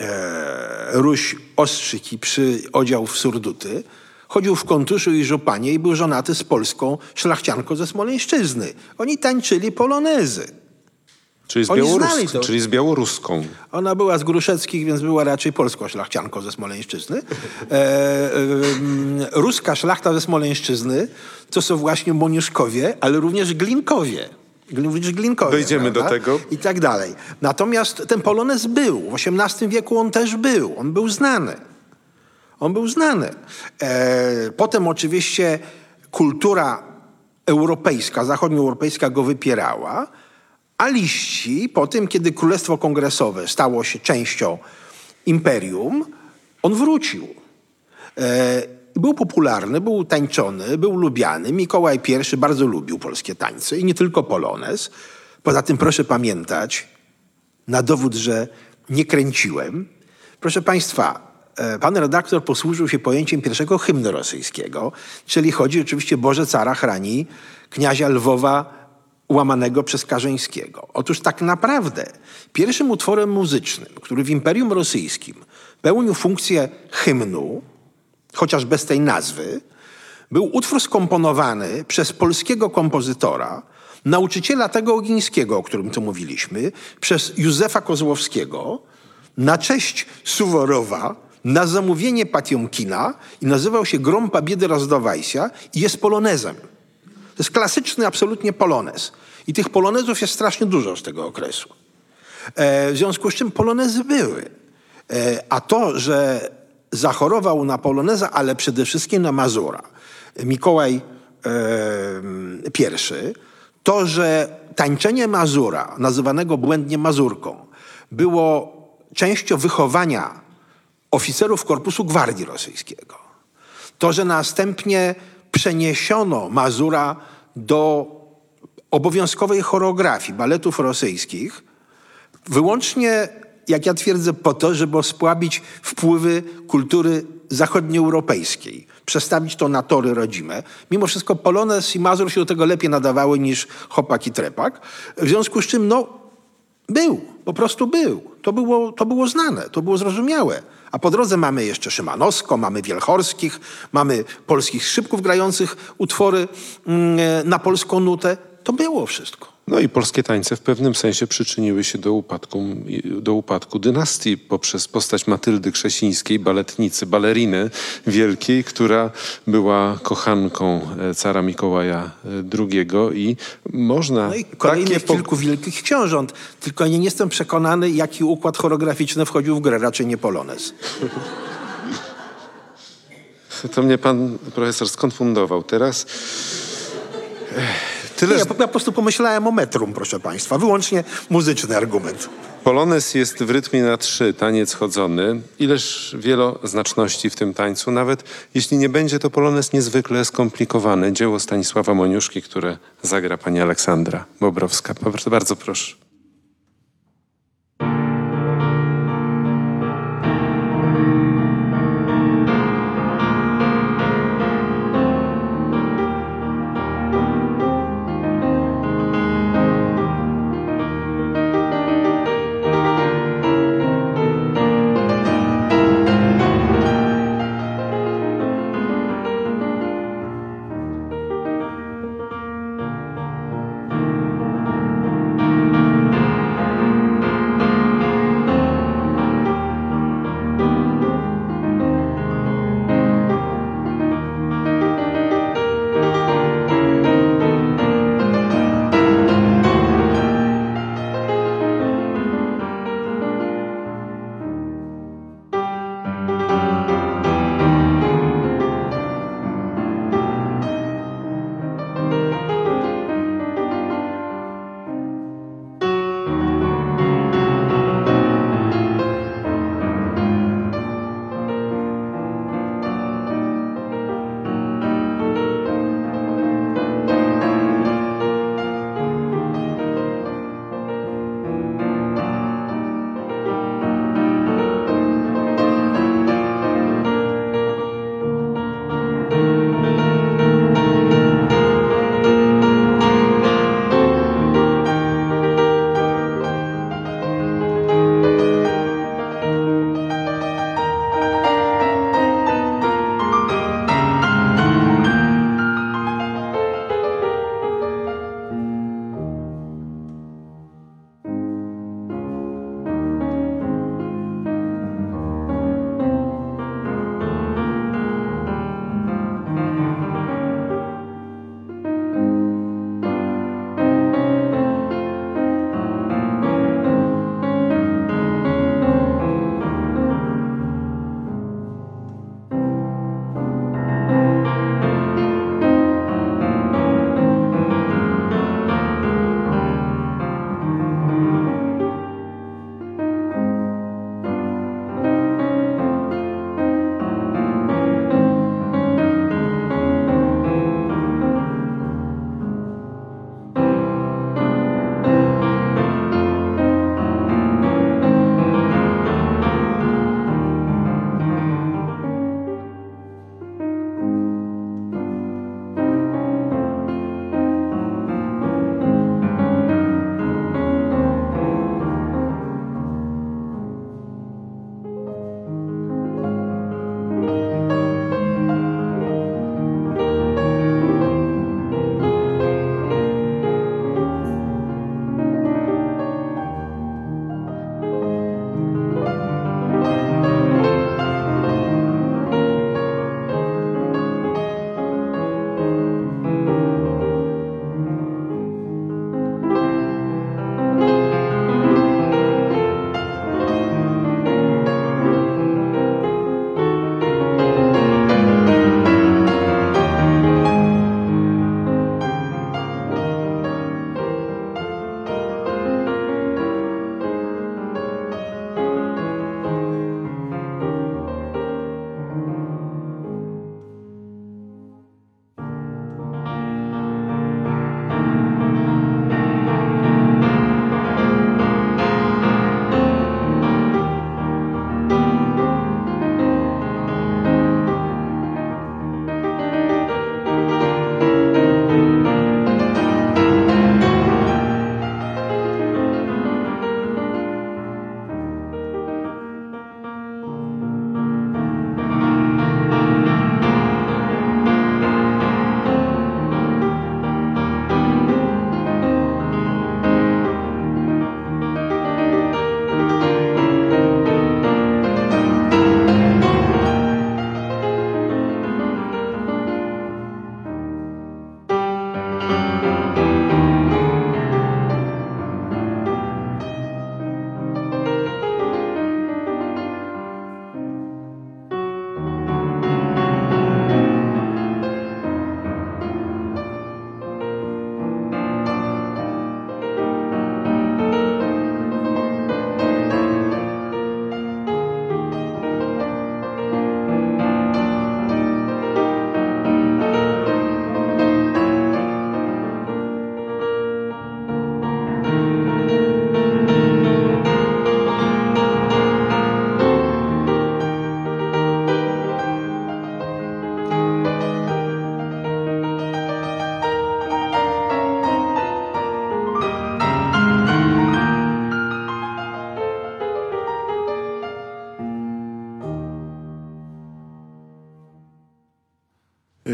e, Ruś ostrzyk i przyodział w surduty, chodził w kontuszu i żupanie i był żonaty z polską szlachcianką ze Smoleńszczyzny. Oni tańczyli polonezy. Czyli z, białorusk, czyli z białoruską. Ona była z Gruszeckich, więc była raczej polską szlachcianką ze Smoleńszczyzny. E, e, ruska szlachta ze Smoleńszczyzny to są właśnie Moniuszkowie, ale również Glinkowie. Również Glinkowie. Dojdziemy do tego. I tak dalej. Natomiast ten polonez był. W XVIII wieku on też był. On był znany. On był znany. E, potem oczywiście kultura europejska, zachodnioeuropejska go wypierała, a liści po tym, kiedy Królestwo Kongresowe stało się częścią imperium, on wrócił. E, był popularny, był tańczony, był lubiany. Mikołaj I bardzo lubił polskie tańce i nie tylko polonez. Poza tym proszę pamiętać, na dowód, że nie kręciłem, proszę Państwa, pan redaktor posłużył się pojęciem pierwszego hymnu rosyjskiego, czyli chodzi oczywiście Boże Cara chrani kniazia Lwowa łamanego przez Karzeńskiego. Otóż tak naprawdę pierwszym utworem muzycznym, który w Imperium Rosyjskim pełnił funkcję hymnu, chociaż bez tej nazwy, był utwór skomponowany przez polskiego kompozytora, nauczyciela tego ogińskiego, o którym tu mówiliśmy, przez Józefa Kozłowskiego, na cześć Suworowa, na zamówienie Patiomkina i nazywał się Grom Pobiedy Rozdawajsia i jest polonezem. To jest klasyczny absolutnie polonez. I tych polonezów jest strasznie dużo z tego okresu. E, w związku z czym polonezy były. E, a to, że zachorował na poloneza, ale przede wszystkim na Mazura, Mikołaj e, I, to, że tańczenie Mazura, nazywanego błędnie Mazurką, było częścią wychowania oficerów Korpusu Gwardii Rosyjskiego. To, że następnie przeniesiono Mazura do obowiązkowej choreografii baletów rosyjskich, wyłącznie, jak ja twierdzę, po to, żeby osłabić wpływy kultury zachodnioeuropejskiej, przestawić to na tory rodzime. Mimo wszystko Polonez i Mazur się do tego lepiej nadawały niż Chopak i Trepak. W związku z czym, no, był, po prostu był. To było, to było znane, to było zrozumiałe. A po drodze mamy jeszcze Szymanowsko, mamy Wielchorskich, mamy polskich szybków grających utwory mm, na polską nutę. To było wszystko. No i polskie tańce w pewnym sensie przyczyniły się do upadku, do upadku dynastii poprzez postać Matyldy Krzesińskiej, baletnicy, baleriny wielkiej, która była kochanką e, cara Mikołaja e, II i można No i kolejnych takie kilku wielkich książąt. Tylko nie jestem przekonany, jaki układ choreograficzny wchodził w grę, raczej nie polonez. To mnie pan profesor skonfundował teraz. Ech, Tyle, Nie, ja po prostu pomyślałem o metrum, proszę państwa. Wyłącznie muzyczny argument. Polones jest w rytmie na trzy, taniec chodzony. Ileż wieloznaczności w tym tańcu, nawet jeśli nie będzie to polones niezwykle skomplikowane. Dzieło Stanisława Moniuszki, które zagra pani Aleksandra Bobrowska. Bardzo proszę.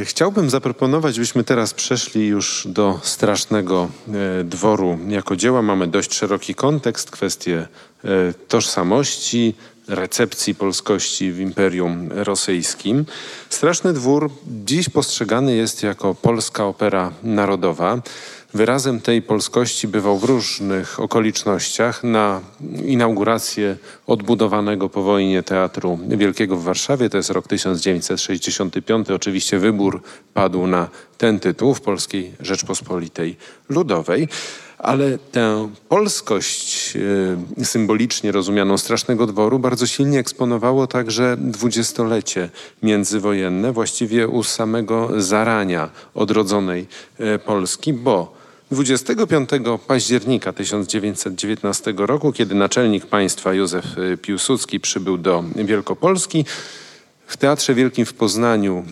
Chciałbym zaproponować, byśmy teraz przeszli już do strasznego e, dworu jako dzieła. Mamy dość szeroki kontekst, kwestie e, tożsamości, recepcji polskości w Imperium Rosyjskim. Straszny Dwór dziś postrzegany jest jako polska opera narodowa. Wyrazem tej polskości bywał w różnych okolicznościach na inaugurację odbudowanego po wojnie Teatru Wielkiego w Warszawie. To jest rok 1965. Oczywiście wybór padł na ten tytuł w Polskiej Rzeczpospolitej Ludowej. Ale tę polskość e, symbolicznie rozumianą Strasznego Dworu bardzo silnie eksponowało także dwudziestolecie międzywojenne, właściwie u samego zarania odrodzonej e, Polski, bo 25 października 1919 roku, kiedy naczelnik państwa Józef e, Piłsudski przybył do Wielkopolski, w Teatrze Wielkim w Poznaniu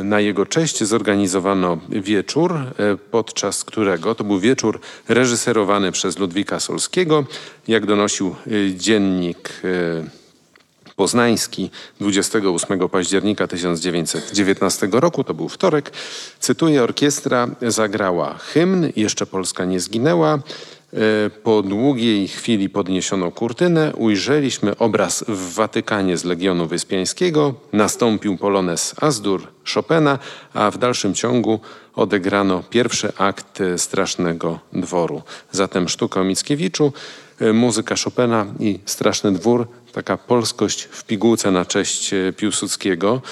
e, na jego cześć zorganizowano wieczór, e, podczas którego to był wieczór reżyserowany przez Ludwika Solskiego. Jak donosił dziennik poznański 28 października 1919 roku, to był wtorek. Cytuję, orkiestra zagrała hymn, jeszcze Polska nie zginęła. E, po długiej chwili podniesiono kurtynę, ujrzeliśmy obraz w Watykanie z Legionu Wyspiańskiego, nastąpił polones Azdur Chopina, a w dalszym ciągu odegrano pierwszy akt Strasznego Dworu. Zatem sztuka o Mickiewiczu, e, muzyka Chopina i Straszny Dwór, taka polskość w pigułce na cześć e, Piłsudskiego.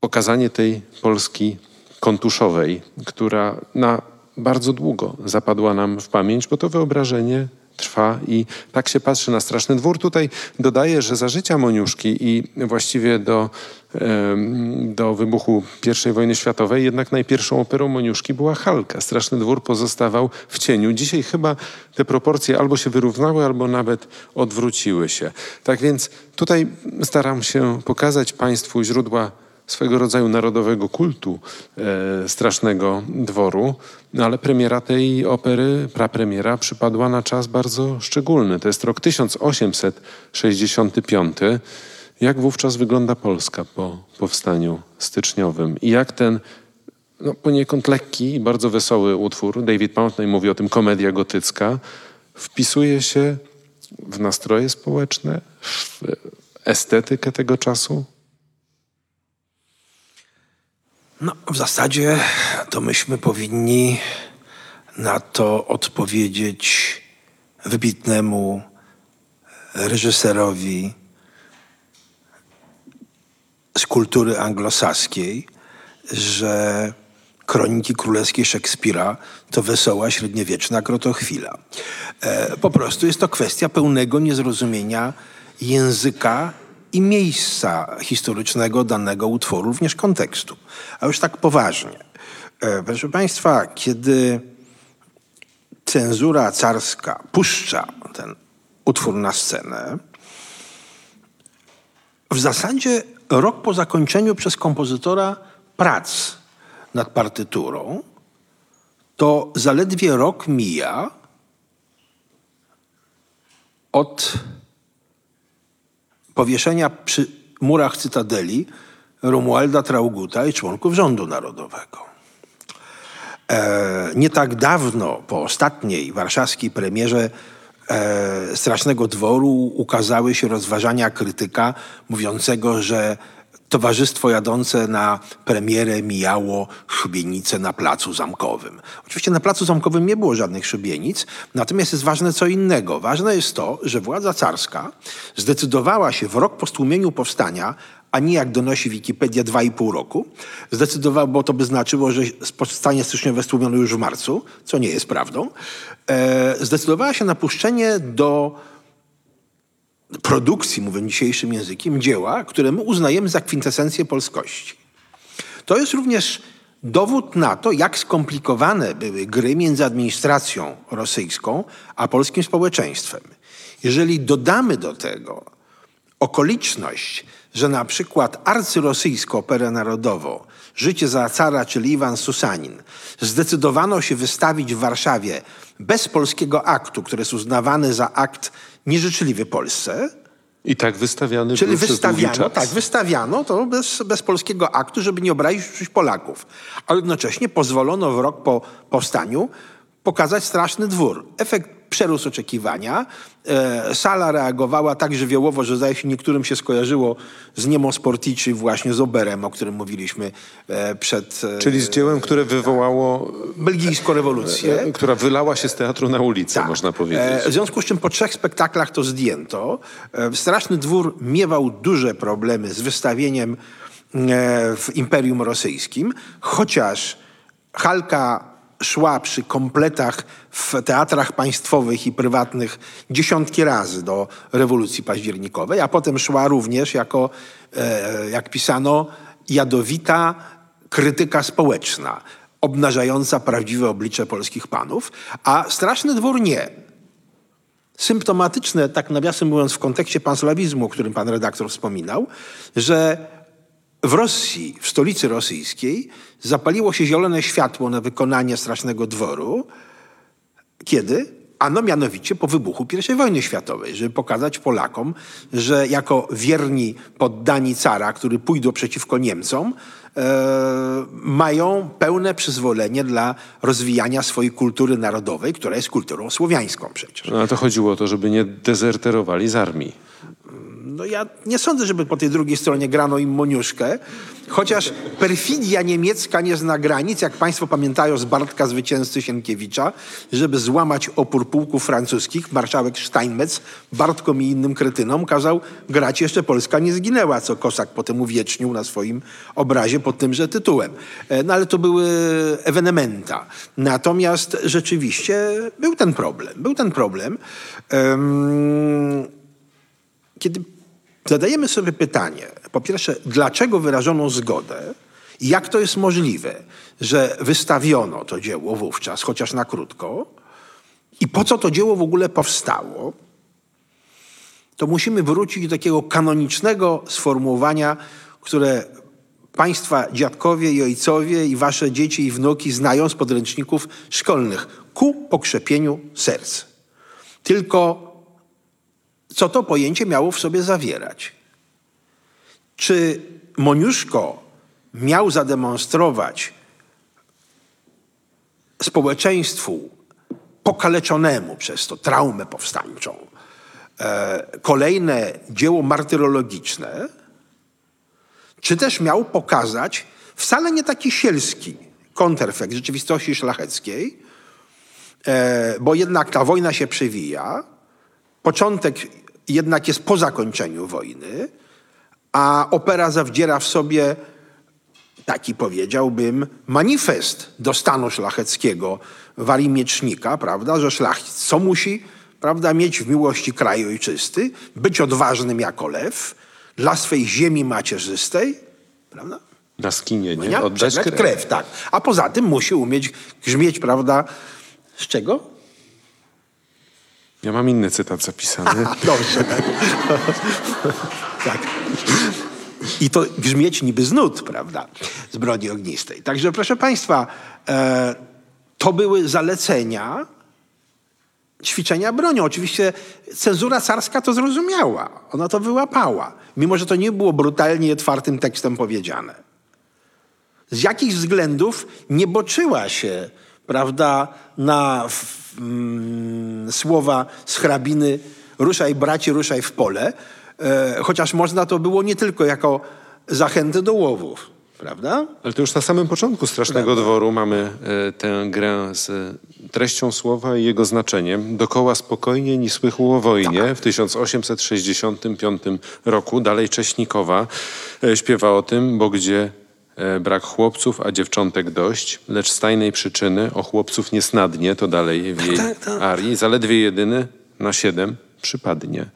Pokazanie tej Polski kontuszowej, która na bardzo długo zapadła nam w pamięć, bo to wyobrażenie trwa i tak się patrzy na Straszny Dwór. Tutaj dodaję, że za życia Moniuszki i właściwie do, do wybuchu I wojny światowej jednak najpierwszą operą Moniuszki była Halka. Straszny Dwór pozostawał w cieniu. Dzisiaj chyba te proporcje albo się wyrównały, albo nawet odwróciły się. Tak więc tutaj staram się pokazać Państwu źródła swego rodzaju narodowego kultu e, Strasznego Dworu, no ale premiera tej opery, prapremiera przypadła na czas bardzo szczególny. To jest rok 1865. Jak wówczas wygląda Polska po powstaniu styczniowym i jak ten no, poniekąd lekki i bardzo wesoły utwór, David Pountney mówi o tym komedia gotycka, wpisuje się w nastroje społeczne, w estetykę tego czasu? No, w zasadzie to myśmy powinni na to odpowiedzieć wybitnemu reżyserowi z kultury anglosaskiej, że kroniki królewskie Szekspira to wesoła średniowieczna krotochwila. E, po prostu jest to kwestia pełnego niezrozumienia języka i miejsca historycznego danego utworu, również kontekstu. A już tak poważnie. E, proszę Państwa, kiedy cenzura carska puszcza ten utwór na scenę, w zasadzie rok po zakończeniu przez kompozytora prac nad partyturą, to zaledwie rok mija od powieszenia przy murach Cytadeli Romualda Trauguta i członków rządu narodowego. E, nie tak dawno po ostatniej warszawskiej premierze e, Strasznego Dworu ukazały się rozważania krytyka mówiącego, że towarzystwo jadące na premierę mijało szubienice na Placu Zamkowym. Oczywiście na Placu Zamkowym nie było żadnych szubienic, natomiast jest ważne co innego. Ważne jest to, że władza carska zdecydowała się w rok po stłumieniu powstania a nie jak donosi Wikipedia 2,5 roku, zdecydowała, bo to by znaczyło, że powstanie styczniowe stłumiono już w marcu, co nie jest prawdą, e, zdecydowała się na puszczenie do produkcji, mówię dzisiejszym językiem, dzieła, które my uznajemy za kwintesencję polskości. To jest również dowód na to, jak skomplikowane były gry między administracją rosyjską a polskim społeczeństwem. Jeżeli dodamy do tego okoliczność, że na przykład arcyrosyjską operę narodową Życie za cara, czyli Iwan Susanin, zdecydowano się wystawić w Warszawie bez polskiego aktu, który jest uznawany za akt nieżyczliwy Polsce, I tak wystawiany Czyli był przez wystawiano, czas. tak, wystawiano to bez, bez polskiego aktu, żeby nie obrazić Polaków. Ale jednocześnie pozwolono w rok po powstaniu pokazać straszny dwór. Efekt przerósł oczekiwania. E, sala reagowała tak żywiołowo, że zdaje się niektórym się skojarzyło z Niemo Sportici właśnie z Oberem, o którym mówiliśmy e, przed e, Czyli z dziełem, które wywołało, belgijską rewolucję. która wylała się z teatru na ulicę, można powiedzieć. W związku z czym po trzech spektaklach to zdjęto. Straszny Dwór miewał duże problemy z wystawieniem w Imperium Rosyjskim, chociaż Halka szła przy kompletach w teatrach państwowych i prywatnych dziesiątki razy do rewolucji październikowej, a potem szła również jako, e, jak pisano, jadowita krytyka społeczna, obnażająca prawdziwe oblicze polskich panów, a Straszny Dwór nie. Symptomatyczne, tak nawiasem mówiąc, w kontekście panslawizmu, o którym pan redaktor wspominał, że w Rosji, w stolicy rosyjskiej, zapaliło się zielone światło na wykonanie Strasznego Dworu. Kiedy? Ano mianowicie po wybuchu I wojny światowej, żeby pokazać Polakom, że jako wierni poddani cara, którzy pójdą przeciwko Niemcom, e, mają pełne przyzwolenie dla rozwijania swojej kultury narodowej, która jest kulturą słowiańską przecież. No, a to chodziło o to, żeby nie dezerterowali z armii. No ja nie sądzę, żeby po tej drugiej stronie grano im moniuszkę, chociaż perfidia niemiecka nie zna granic, jak państwo pamiętają z Bartka Zwycięzcy Sienkiewicza, żeby złamać opór pułków francuskich, marszałek Steinmetz Bartkom i innym kretynom kazał grać jeszcze Polska nie zginęła, co Kosak potem uwiecznił na swoim obrazie pod tymże tytułem. E, No ale to były ewenementa. Natomiast rzeczywiście był ten problem. Był ten problem. Em, kiedy zadajemy sobie pytanie, po pierwsze, dlaczego wyrażono zgodę i jak to jest możliwe, że wystawiono to dzieło wówczas, chociaż na krótko, i po co to dzieło w ogóle powstało, to musimy wrócić do takiego kanonicznego sformułowania, które państwa dziadkowie i ojcowie i wasze dzieci i wnuki znają z podręczników szkolnych. Ku pokrzepieniu serc. Tylko co to pojęcie miało w sobie zawierać. Czy Moniuszko miał zademonstrować społeczeństwu pokaleczonemu przez to traumę powstańczą e, kolejne dzieło martyrologiczne, czy też miał pokazać wcale nie taki sielski kontrefekt rzeczywistości szlacheckiej, e, bo jednak ta wojna się przewija, początek jednak jest po zakończeniu wojny, a opera zawdziera w sobie taki powiedziałbym manifest do stanu szlacheckiego warii miecznika, prawda, że szlachcic co musi, prawda, mieć w miłości kraj ojczysty, być odważnym jako lew, dla swej ziemi macierzystej, prawda, Na skinie, nie? nie? Oddać krew. krew, tak. A poza tym musi umieć grzmieć, prawda, z czego? Ja mam inny cytat zapisany. Dobrze. tak. I to grzmieć niby z nut, prawda, z broni ognistej. Także proszę Państwa, e, to były zalecenia ćwiczenia bronią. Oczywiście cenzura carska to zrozumiała. Ona to wyłapała. Mimo, że to nie było brutalnie otwartym tekstem powiedziane. Z jakich względów nie boczyła się, prawda, na mm, słowa z hrabiny ruszaj bracie, ruszaj w pole, e, chociaż można to było nie tylko jako zachętę do łowów, prawda? Ale to już na samym początku Strasznego Dworu mamy e, tę grę z treścią słowa i jego znaczeniem. Dokoła spokojnie ni słychu o wojnie w 1865 roku. Dalej Cześnikowa e, śpiewa o tym, bo gdzie brak chłopców, a dziewczątek dość, lecz z tajnej przyczyny o chłopców nie snadnie, to dalej w jej tak, tak. arii, zaledwie jedyny na siedem przypadnie.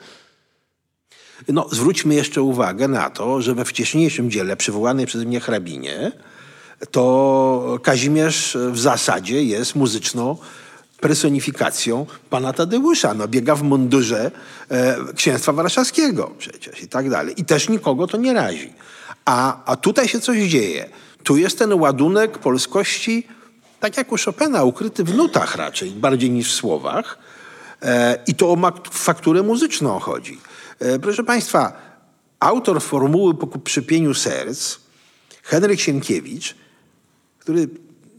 No, zwróćmy jeszcze uwagę na to, że we wcześniejszym dziele przywołanej przez mnie hrabinie, to Kazimierz w zasadzie jest muzyczną personifikacją pana Tadeusza. No, biega w mundurze e, księstwa warszawskiego przecież i tak dalej. I też nikogo to nie razi. A, a tutaj się coś dzieje. Tu jest ten ładunek polskości, tak jak u Chopina, ukryty w nutach raczej, bardziej niż w słowach. E, I to o fakturę muzyczną chodzi. E, proszę Państwa, autor formuły po krzepieniu serc, Henryk Sienkiewicz, który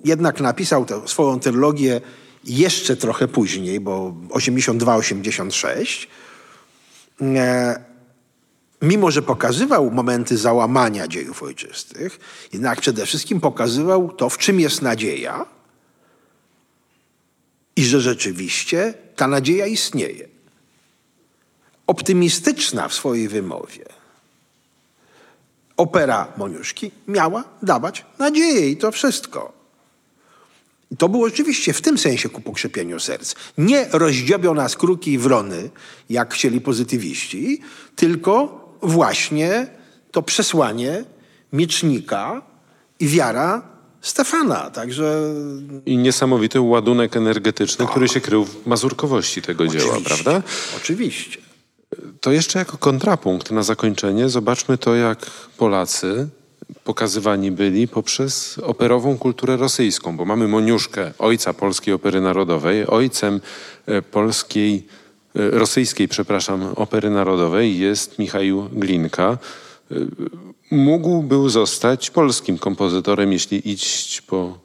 jednak napisał swoją trylogię jeszcze trochę później, bo 82-86, e, mimo że pokazywał momenty załamania dziejów ojczystych, jednak przede wszystkim pokazywał to, w czym jest nadzieja i że rzeczywiście ta nadzieja istnieje. Optymistyczna w swojej wymowie. Opera Moniuszki miała dawać nadzieję i to wszystko. I to było oczywiście w tym sensie ku pokrzepieniu serc. Nie rozdziobią nas kruki i wrony, jak chcieli pozytywiści, tylko właśnie to przesłanie miecznika i wiara Stefana. Także I niesamowity ładunek energetyczny, który się krył w mazurkowości tego dzieła, oczywiście, prawda? Oczywiście. To jeszcze jako kontrapunkt na zakończenie zobaczmy to, jak Polacy pokazywani byli poprzez operową kulturę rosyjską, bo mamy Moniuszkę, ojca polskiej opery narodowej, ojcem e, polskiej, rosyjskiej, przepraszam, opery narodowej jest Michał Glinka. E, Mógł był zostać polskim kompozytorem, jeśli iść po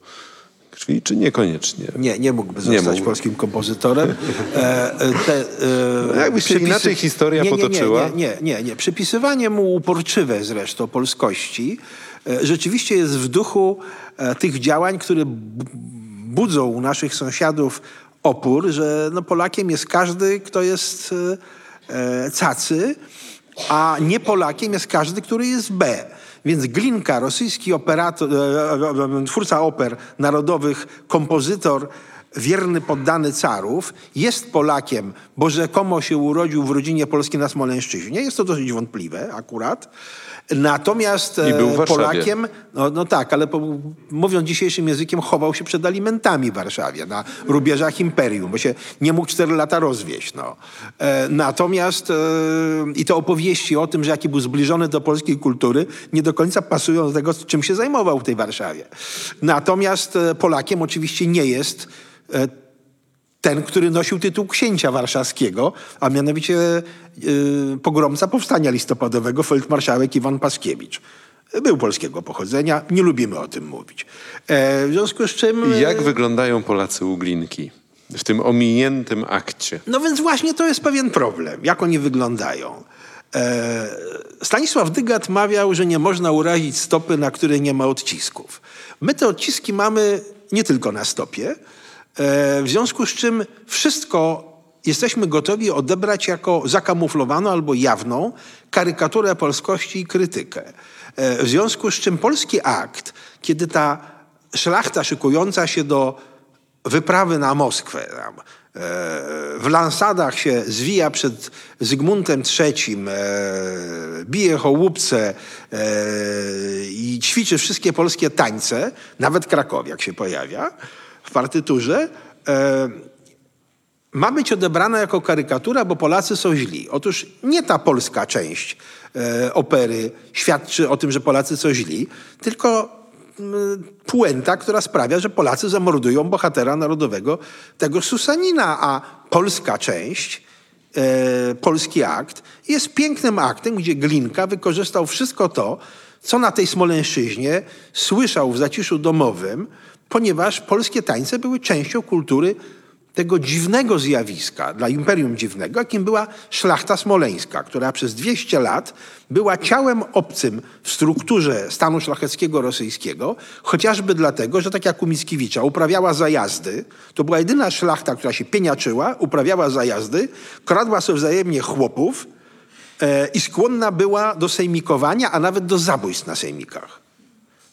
krwi, czy niekoniecznie? Nie, nie mógłby Nie zostać mógł. polskim kompozytorem. E, e, te, e, jakby się inaczej historia nie, nie, potoczyła. Nie, nie, nie, nie, nie. Przypisywanie mu uporczywe zresztą polskości e, rzeczywiście jest w duchu e, tych działań, które bu- budzą u naszych sąsiadów opór, że no Polakiem jest każdy, kto jest e, e, cacy, a nie Polakiem jest każdy, który jest B. Więc Glinka, rosyjski operator, e, e, twórca oper narodowych, kompozytor, wierny poddany carów, jest Polakiem, bo rzekomo się urodził w rodzinie polskiej na Smolęszczyźnie. Jest to dosyć wątpliwe akurat. Natomiast e. Polakiem, no, no tak, ale po, mówiąc dzisiejszym językiem, chował się przed alimentami w Warszawie, na rubieżach imperium, bo się nie mógł cztery lata rozwieść. No. E, natomiast e, i te opowieści o tym, że jaki był zbliżony do polskiej kultury, nie do końca pasują do tego, czym się zajmował w tej Warszawie. Natomiast Polakiem oczywiście nie jest ten, który nosił tytuł księcia warszawskiego, a mianowicie y, pogromca powstania listopadowego, feldmarszałek Iwan Paskiewicz. Był polskiego pochodzenia, nie lubimy o tym mówić. E, w związku z czym... e, Jak wyglądają Polacy u Glinki w tym ominiętym akcie? No więc właśnie to jest pewien problem, jak oni wyglądają. E, Stanisław Dygat mawiał, że nie można urazić stopy, na której nie ma odcisków. My te odciski mamy nie tylko na stopie, e, w związku z czym wszystko jesteśmy gotowi odebrać jako zakamuflowaną albo jawną karykaturę polskości i krytykę. E, W związku z czym polski akt, kiedy ta szlachta szykująca się do wyprawy na Moskwę. Tam, e, w lansadach się zwija przed Zygmuntem III, e, bije hołupce e, i ćwiczy wszystkie polskie tańce, nawet Krakowiak się pojawia w partyturze. E, ma być odebrana jako karykatura, bo Polacy są źli. Otóż nie ta polska część e, opery świadczy o tym, że Polacy są źli, tylko puenta, która sprawia, że Polacy zamordują bohatera narodowego tego Susanina, a polska część, e, polski akt jest pięknym aktem, gdzie Glinka wykorzystał wszystko to, co na tej Smolęszczyźnie słyszał w zaciszu domowym, ponieważ polskie tańce były częścią kultury tego dziwnego zjawiska dla imperium dziwnego, jakim była szlachta smoleńska, która przez 200 lat była ciałem obcym w strukturze stanu szlacheckiego rosyjskiego, chociażby dlatego, że tak jak u Mickiewicza uprawiała zajazdy, to była jedyna szlachta, która się pieniaczyła, uprawiała zajazdy, kradła sobie wzajemnie chłopów e, i skłonna była do sejmikowania, a nawet do zabójstw na sejmikach.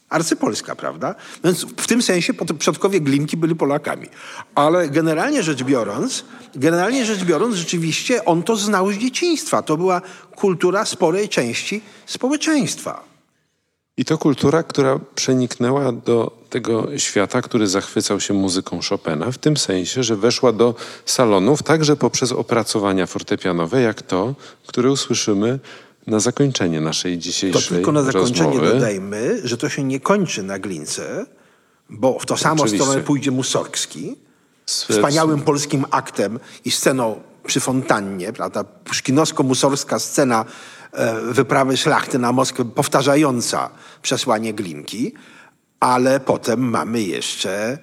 Arcypolska, prawda? Więc w tym sensie przodkowie Glinki byli Polakami. Ale generalnie rzecz biorąc, generalnie rzecz biorąc, rzeczywiście on to znał z dzieciństwa. To była kultura sporej części społeczeństwa. I to kultura, która przeniknęła do tego świata, który zachwycał się muzyką Chopina, w tym sensie, że weszła do salonów także poprzez opracowania fortepianowe, jak to, które usłyszymy na zakończenie naszej To dzisiejszej tylko na zakończenie rozmowy. dodajmy, że to się nie kończy na Glince, bo w to samo Oczywiście. stronę pójdzie Mussorgski, wspaniałym polskim aktem i sceną przy fontannie, prawda, puszkinowsko-musorska scena e, wyprawy szlachty na Moskwę, powtarzająca przesłanie Glinki, ale potem mamy jeszcze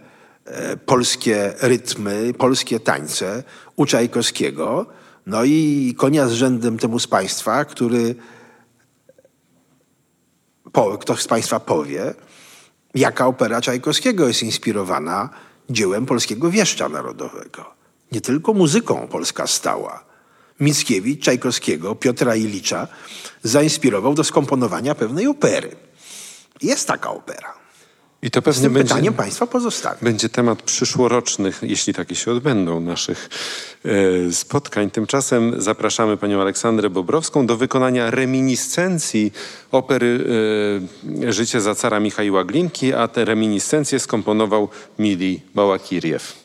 e, polskie rytmy, polskie tańce u Czajkowskiego, no i konia z rzędem temu z Państwa, który po, ktoś z Państwa powie, jaka opera Czajkowskiego jest inspirowana dziełem polskiego wieszcza narodowego. Nie tylko muzyką Polska stała. Mickiewicz Czajkowskiego, Piotra Ilicza zainspirował do skomponowania pewnej opery. Jest taka opera. I to Z pewnie tym będzie, pytaniem Państwa pozostawię. będzie temat przyszłorocznych, jeśli takie się odbędą, naszych e, spotkań. Tymczasem zapraszamy panią Aleksandrę Bobrowską do wykonania reminiscencji opery e, Życie za cara Michaiła Glinki, a te reminiscencje skomponował Mili Bałakiriew.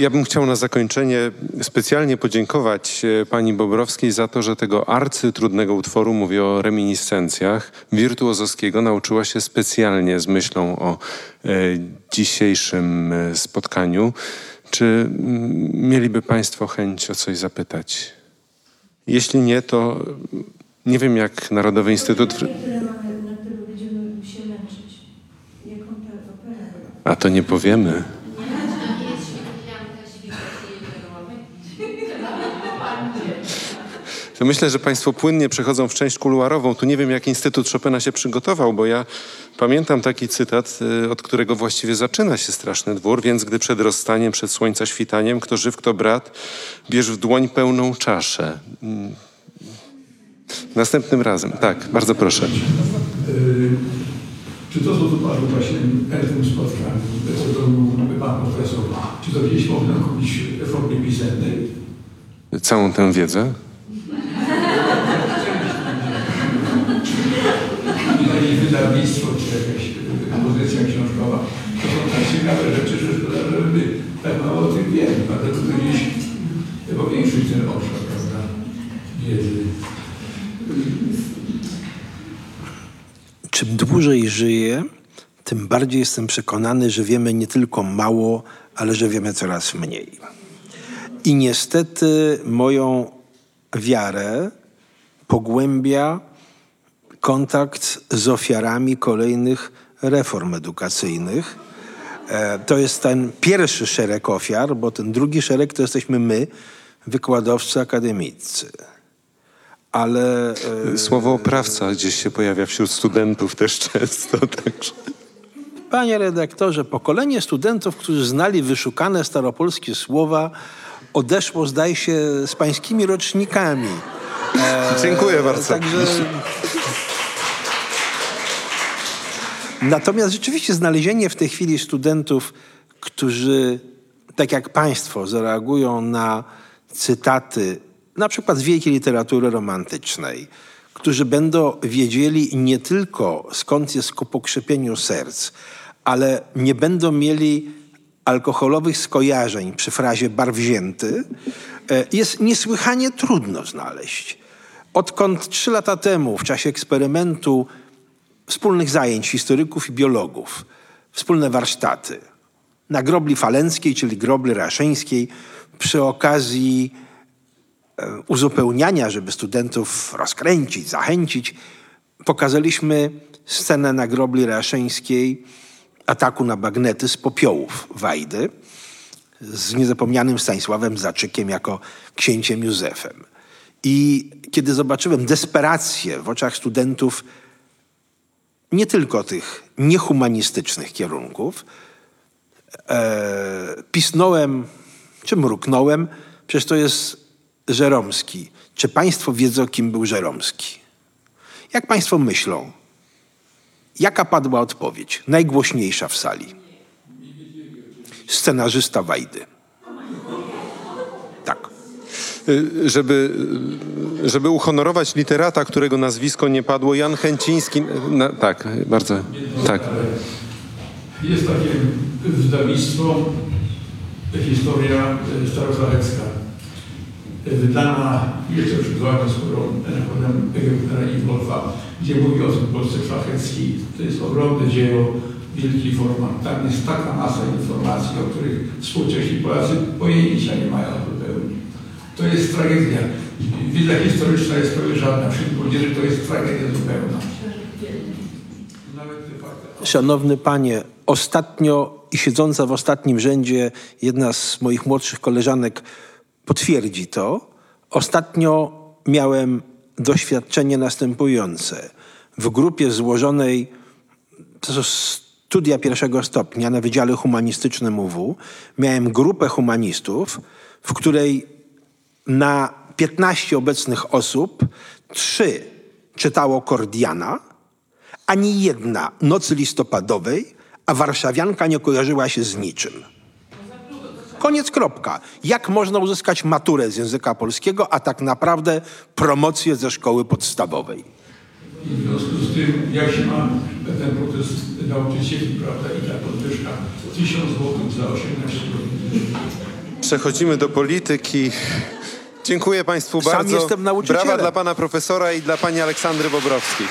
Ja bym chciał na zakończenie specjalnie podziękować e, pani Bobrowskiej za to, że tego arcytrudnego utworu, mówię o reminiscencjach, wirtuozowskiego nauczyła się specjalnie z myślą o e, dzisiejszym e, spotkaniu. Czy mm, mieliby państwo chęć o coś zapytać? Jeśli nie, to nie wiem jak Narodowy Instytut... A to nie powiemy. To myślę, że Państwo płynnie przechodzą w część kuluarową. Tu nie wiem, jak Instytut Chopina się przygotował, bo ja pamiętam taki cytat, y, od którego właściwie zaczyna się straszny dwór, więc gdy przed rozstaniem, przed słońca świtaniem, kto żyw, kto brat, bierz w dłoń pełną czaszę. Mm. Następnym razem. Tak, bardzo proszę. Y, Czy to, co tu padło właśnie na tym spotkaniu, mówił pan profesor, czy to gdzieś można kupić w formie pisemnej? Całą tę wiedzę. I jakieś wydawnictwo, czy jakaś y, pozycja książkowa. To są tak ciekawe rzeczy, że szkoda, że my tak mało o tym wiemy, dlatego to gdzieś powiększyć ten obszar, prawda, wiedzy. Czym dłużej żyję, tym bardziej jestem przekonany, że wiemy nie tylko mało, ale że wiemy coraz mniej. I niestety moją wiarę pogłębia kontakt z ofiarami kolejnych reform edukacyjnych. E, To jest ten pierwszy szereg ofiar, bo ten drugi szereg to jesteśmy my, wykładowcy akademiccy. Ale e, Słowo oprawca gdzieś się pojawia wśród studentów też często. Także. Panie redaktorze, pokolenie studentów, którzy znali wyszukane staropolskie słowa, odeszło, zdaje się, z pańskimi rocznikami. Dziękuję bardzo. Także... Natomiast rzeczywiście znalezienie w tej chwili studentów, którzy, tak jak państwo, zareagują na cytaty, na przykład z wielkiej literatury romantycznej, którzy będą wiedzieli nie tylko skąd jest ku pokrzepieniu serc, ale nie będą mieli alkoholowych skojarzeń przy frazie bar wzięty, e, jest niesłychanie trudno znaleźć. Odkąd trzy lata temu, w czasie eksperymentu wspólnych zajęć historyków i biologów, wspólne warsztaty na grobli falenckiej, czyli grobli raszyńskiej, przy okazji e, uzupełniania, żeby studentów rozkręcić, zachęcić, pokazaliśmy scenę na grobli raszyńskiej ataku na bagnety z popiołów Wajdy z niezapomnianym Stanisławem Zaczykiem jako księciem Józefem. I kiedy zobaczyłem desperację w oczach studentów nie tylko tych niehumanistycznych kierunków, e, pisnąłem, czy mruknąłem, przecież to jest Żeromski. Czy państwo wiedzą, kim był Żeromski? Jak państwo myślą? Jaka padła odpowiedź? Najgłośniejsza w sali. Scenarzysta Wajdy. Tak. Y, Żeby, y, żeby uhonorować literata, którego nazwisko nie padło, Jan Chęciński. Na, tak, bardzo. Tak. Jest takie wydawnictwo, historia starozalecka, wydana jeszcze przed wojną skórą nakładem Egiptera i Wolfa, gdzie mówi o tym Polsce szlacheckiej. To jest ogromne dzieło, wielki format. Tam jest taka masa informacji, o których współcześni Polacy pojęcia nie mają zupełnie. To jest tragedia. Wiedza historyczna jest prawie żadna. Wśród młodzieży to jest tragedia zupełna. Szanowny panie, ostatnio i siedząca w ostatnim rzędzie jedna z moich młodszych koleżanek potwierdzi to. Ostatnio miałem doświadczenie następujące. W grupie złożonej to studia pierwszego stopnia na Wydziale Humanistycznym UW miałem grupę humanistów, w której na 15 obecnych osób trzy czytało Kordiana, ani jedna nocy listopadowej, a warszawianka nie kojarzyła się z niczym. Koniec, kropka. Jak można uzyskać maturę z języka polskiego, a tak naprawdę promocję ze szkoły podstawowej? I w związku z tym, jak się ma ten protest nauczycieli, prawda, i ta podwyżka 1000 zł za 18 godzin. Przechodzimy do polityki. Dziękuję Państwu Sam bardzo. jestem nauczycielem. Brawa dla Pana Profesora i dla Pani Aleksandry Bobrowskiej.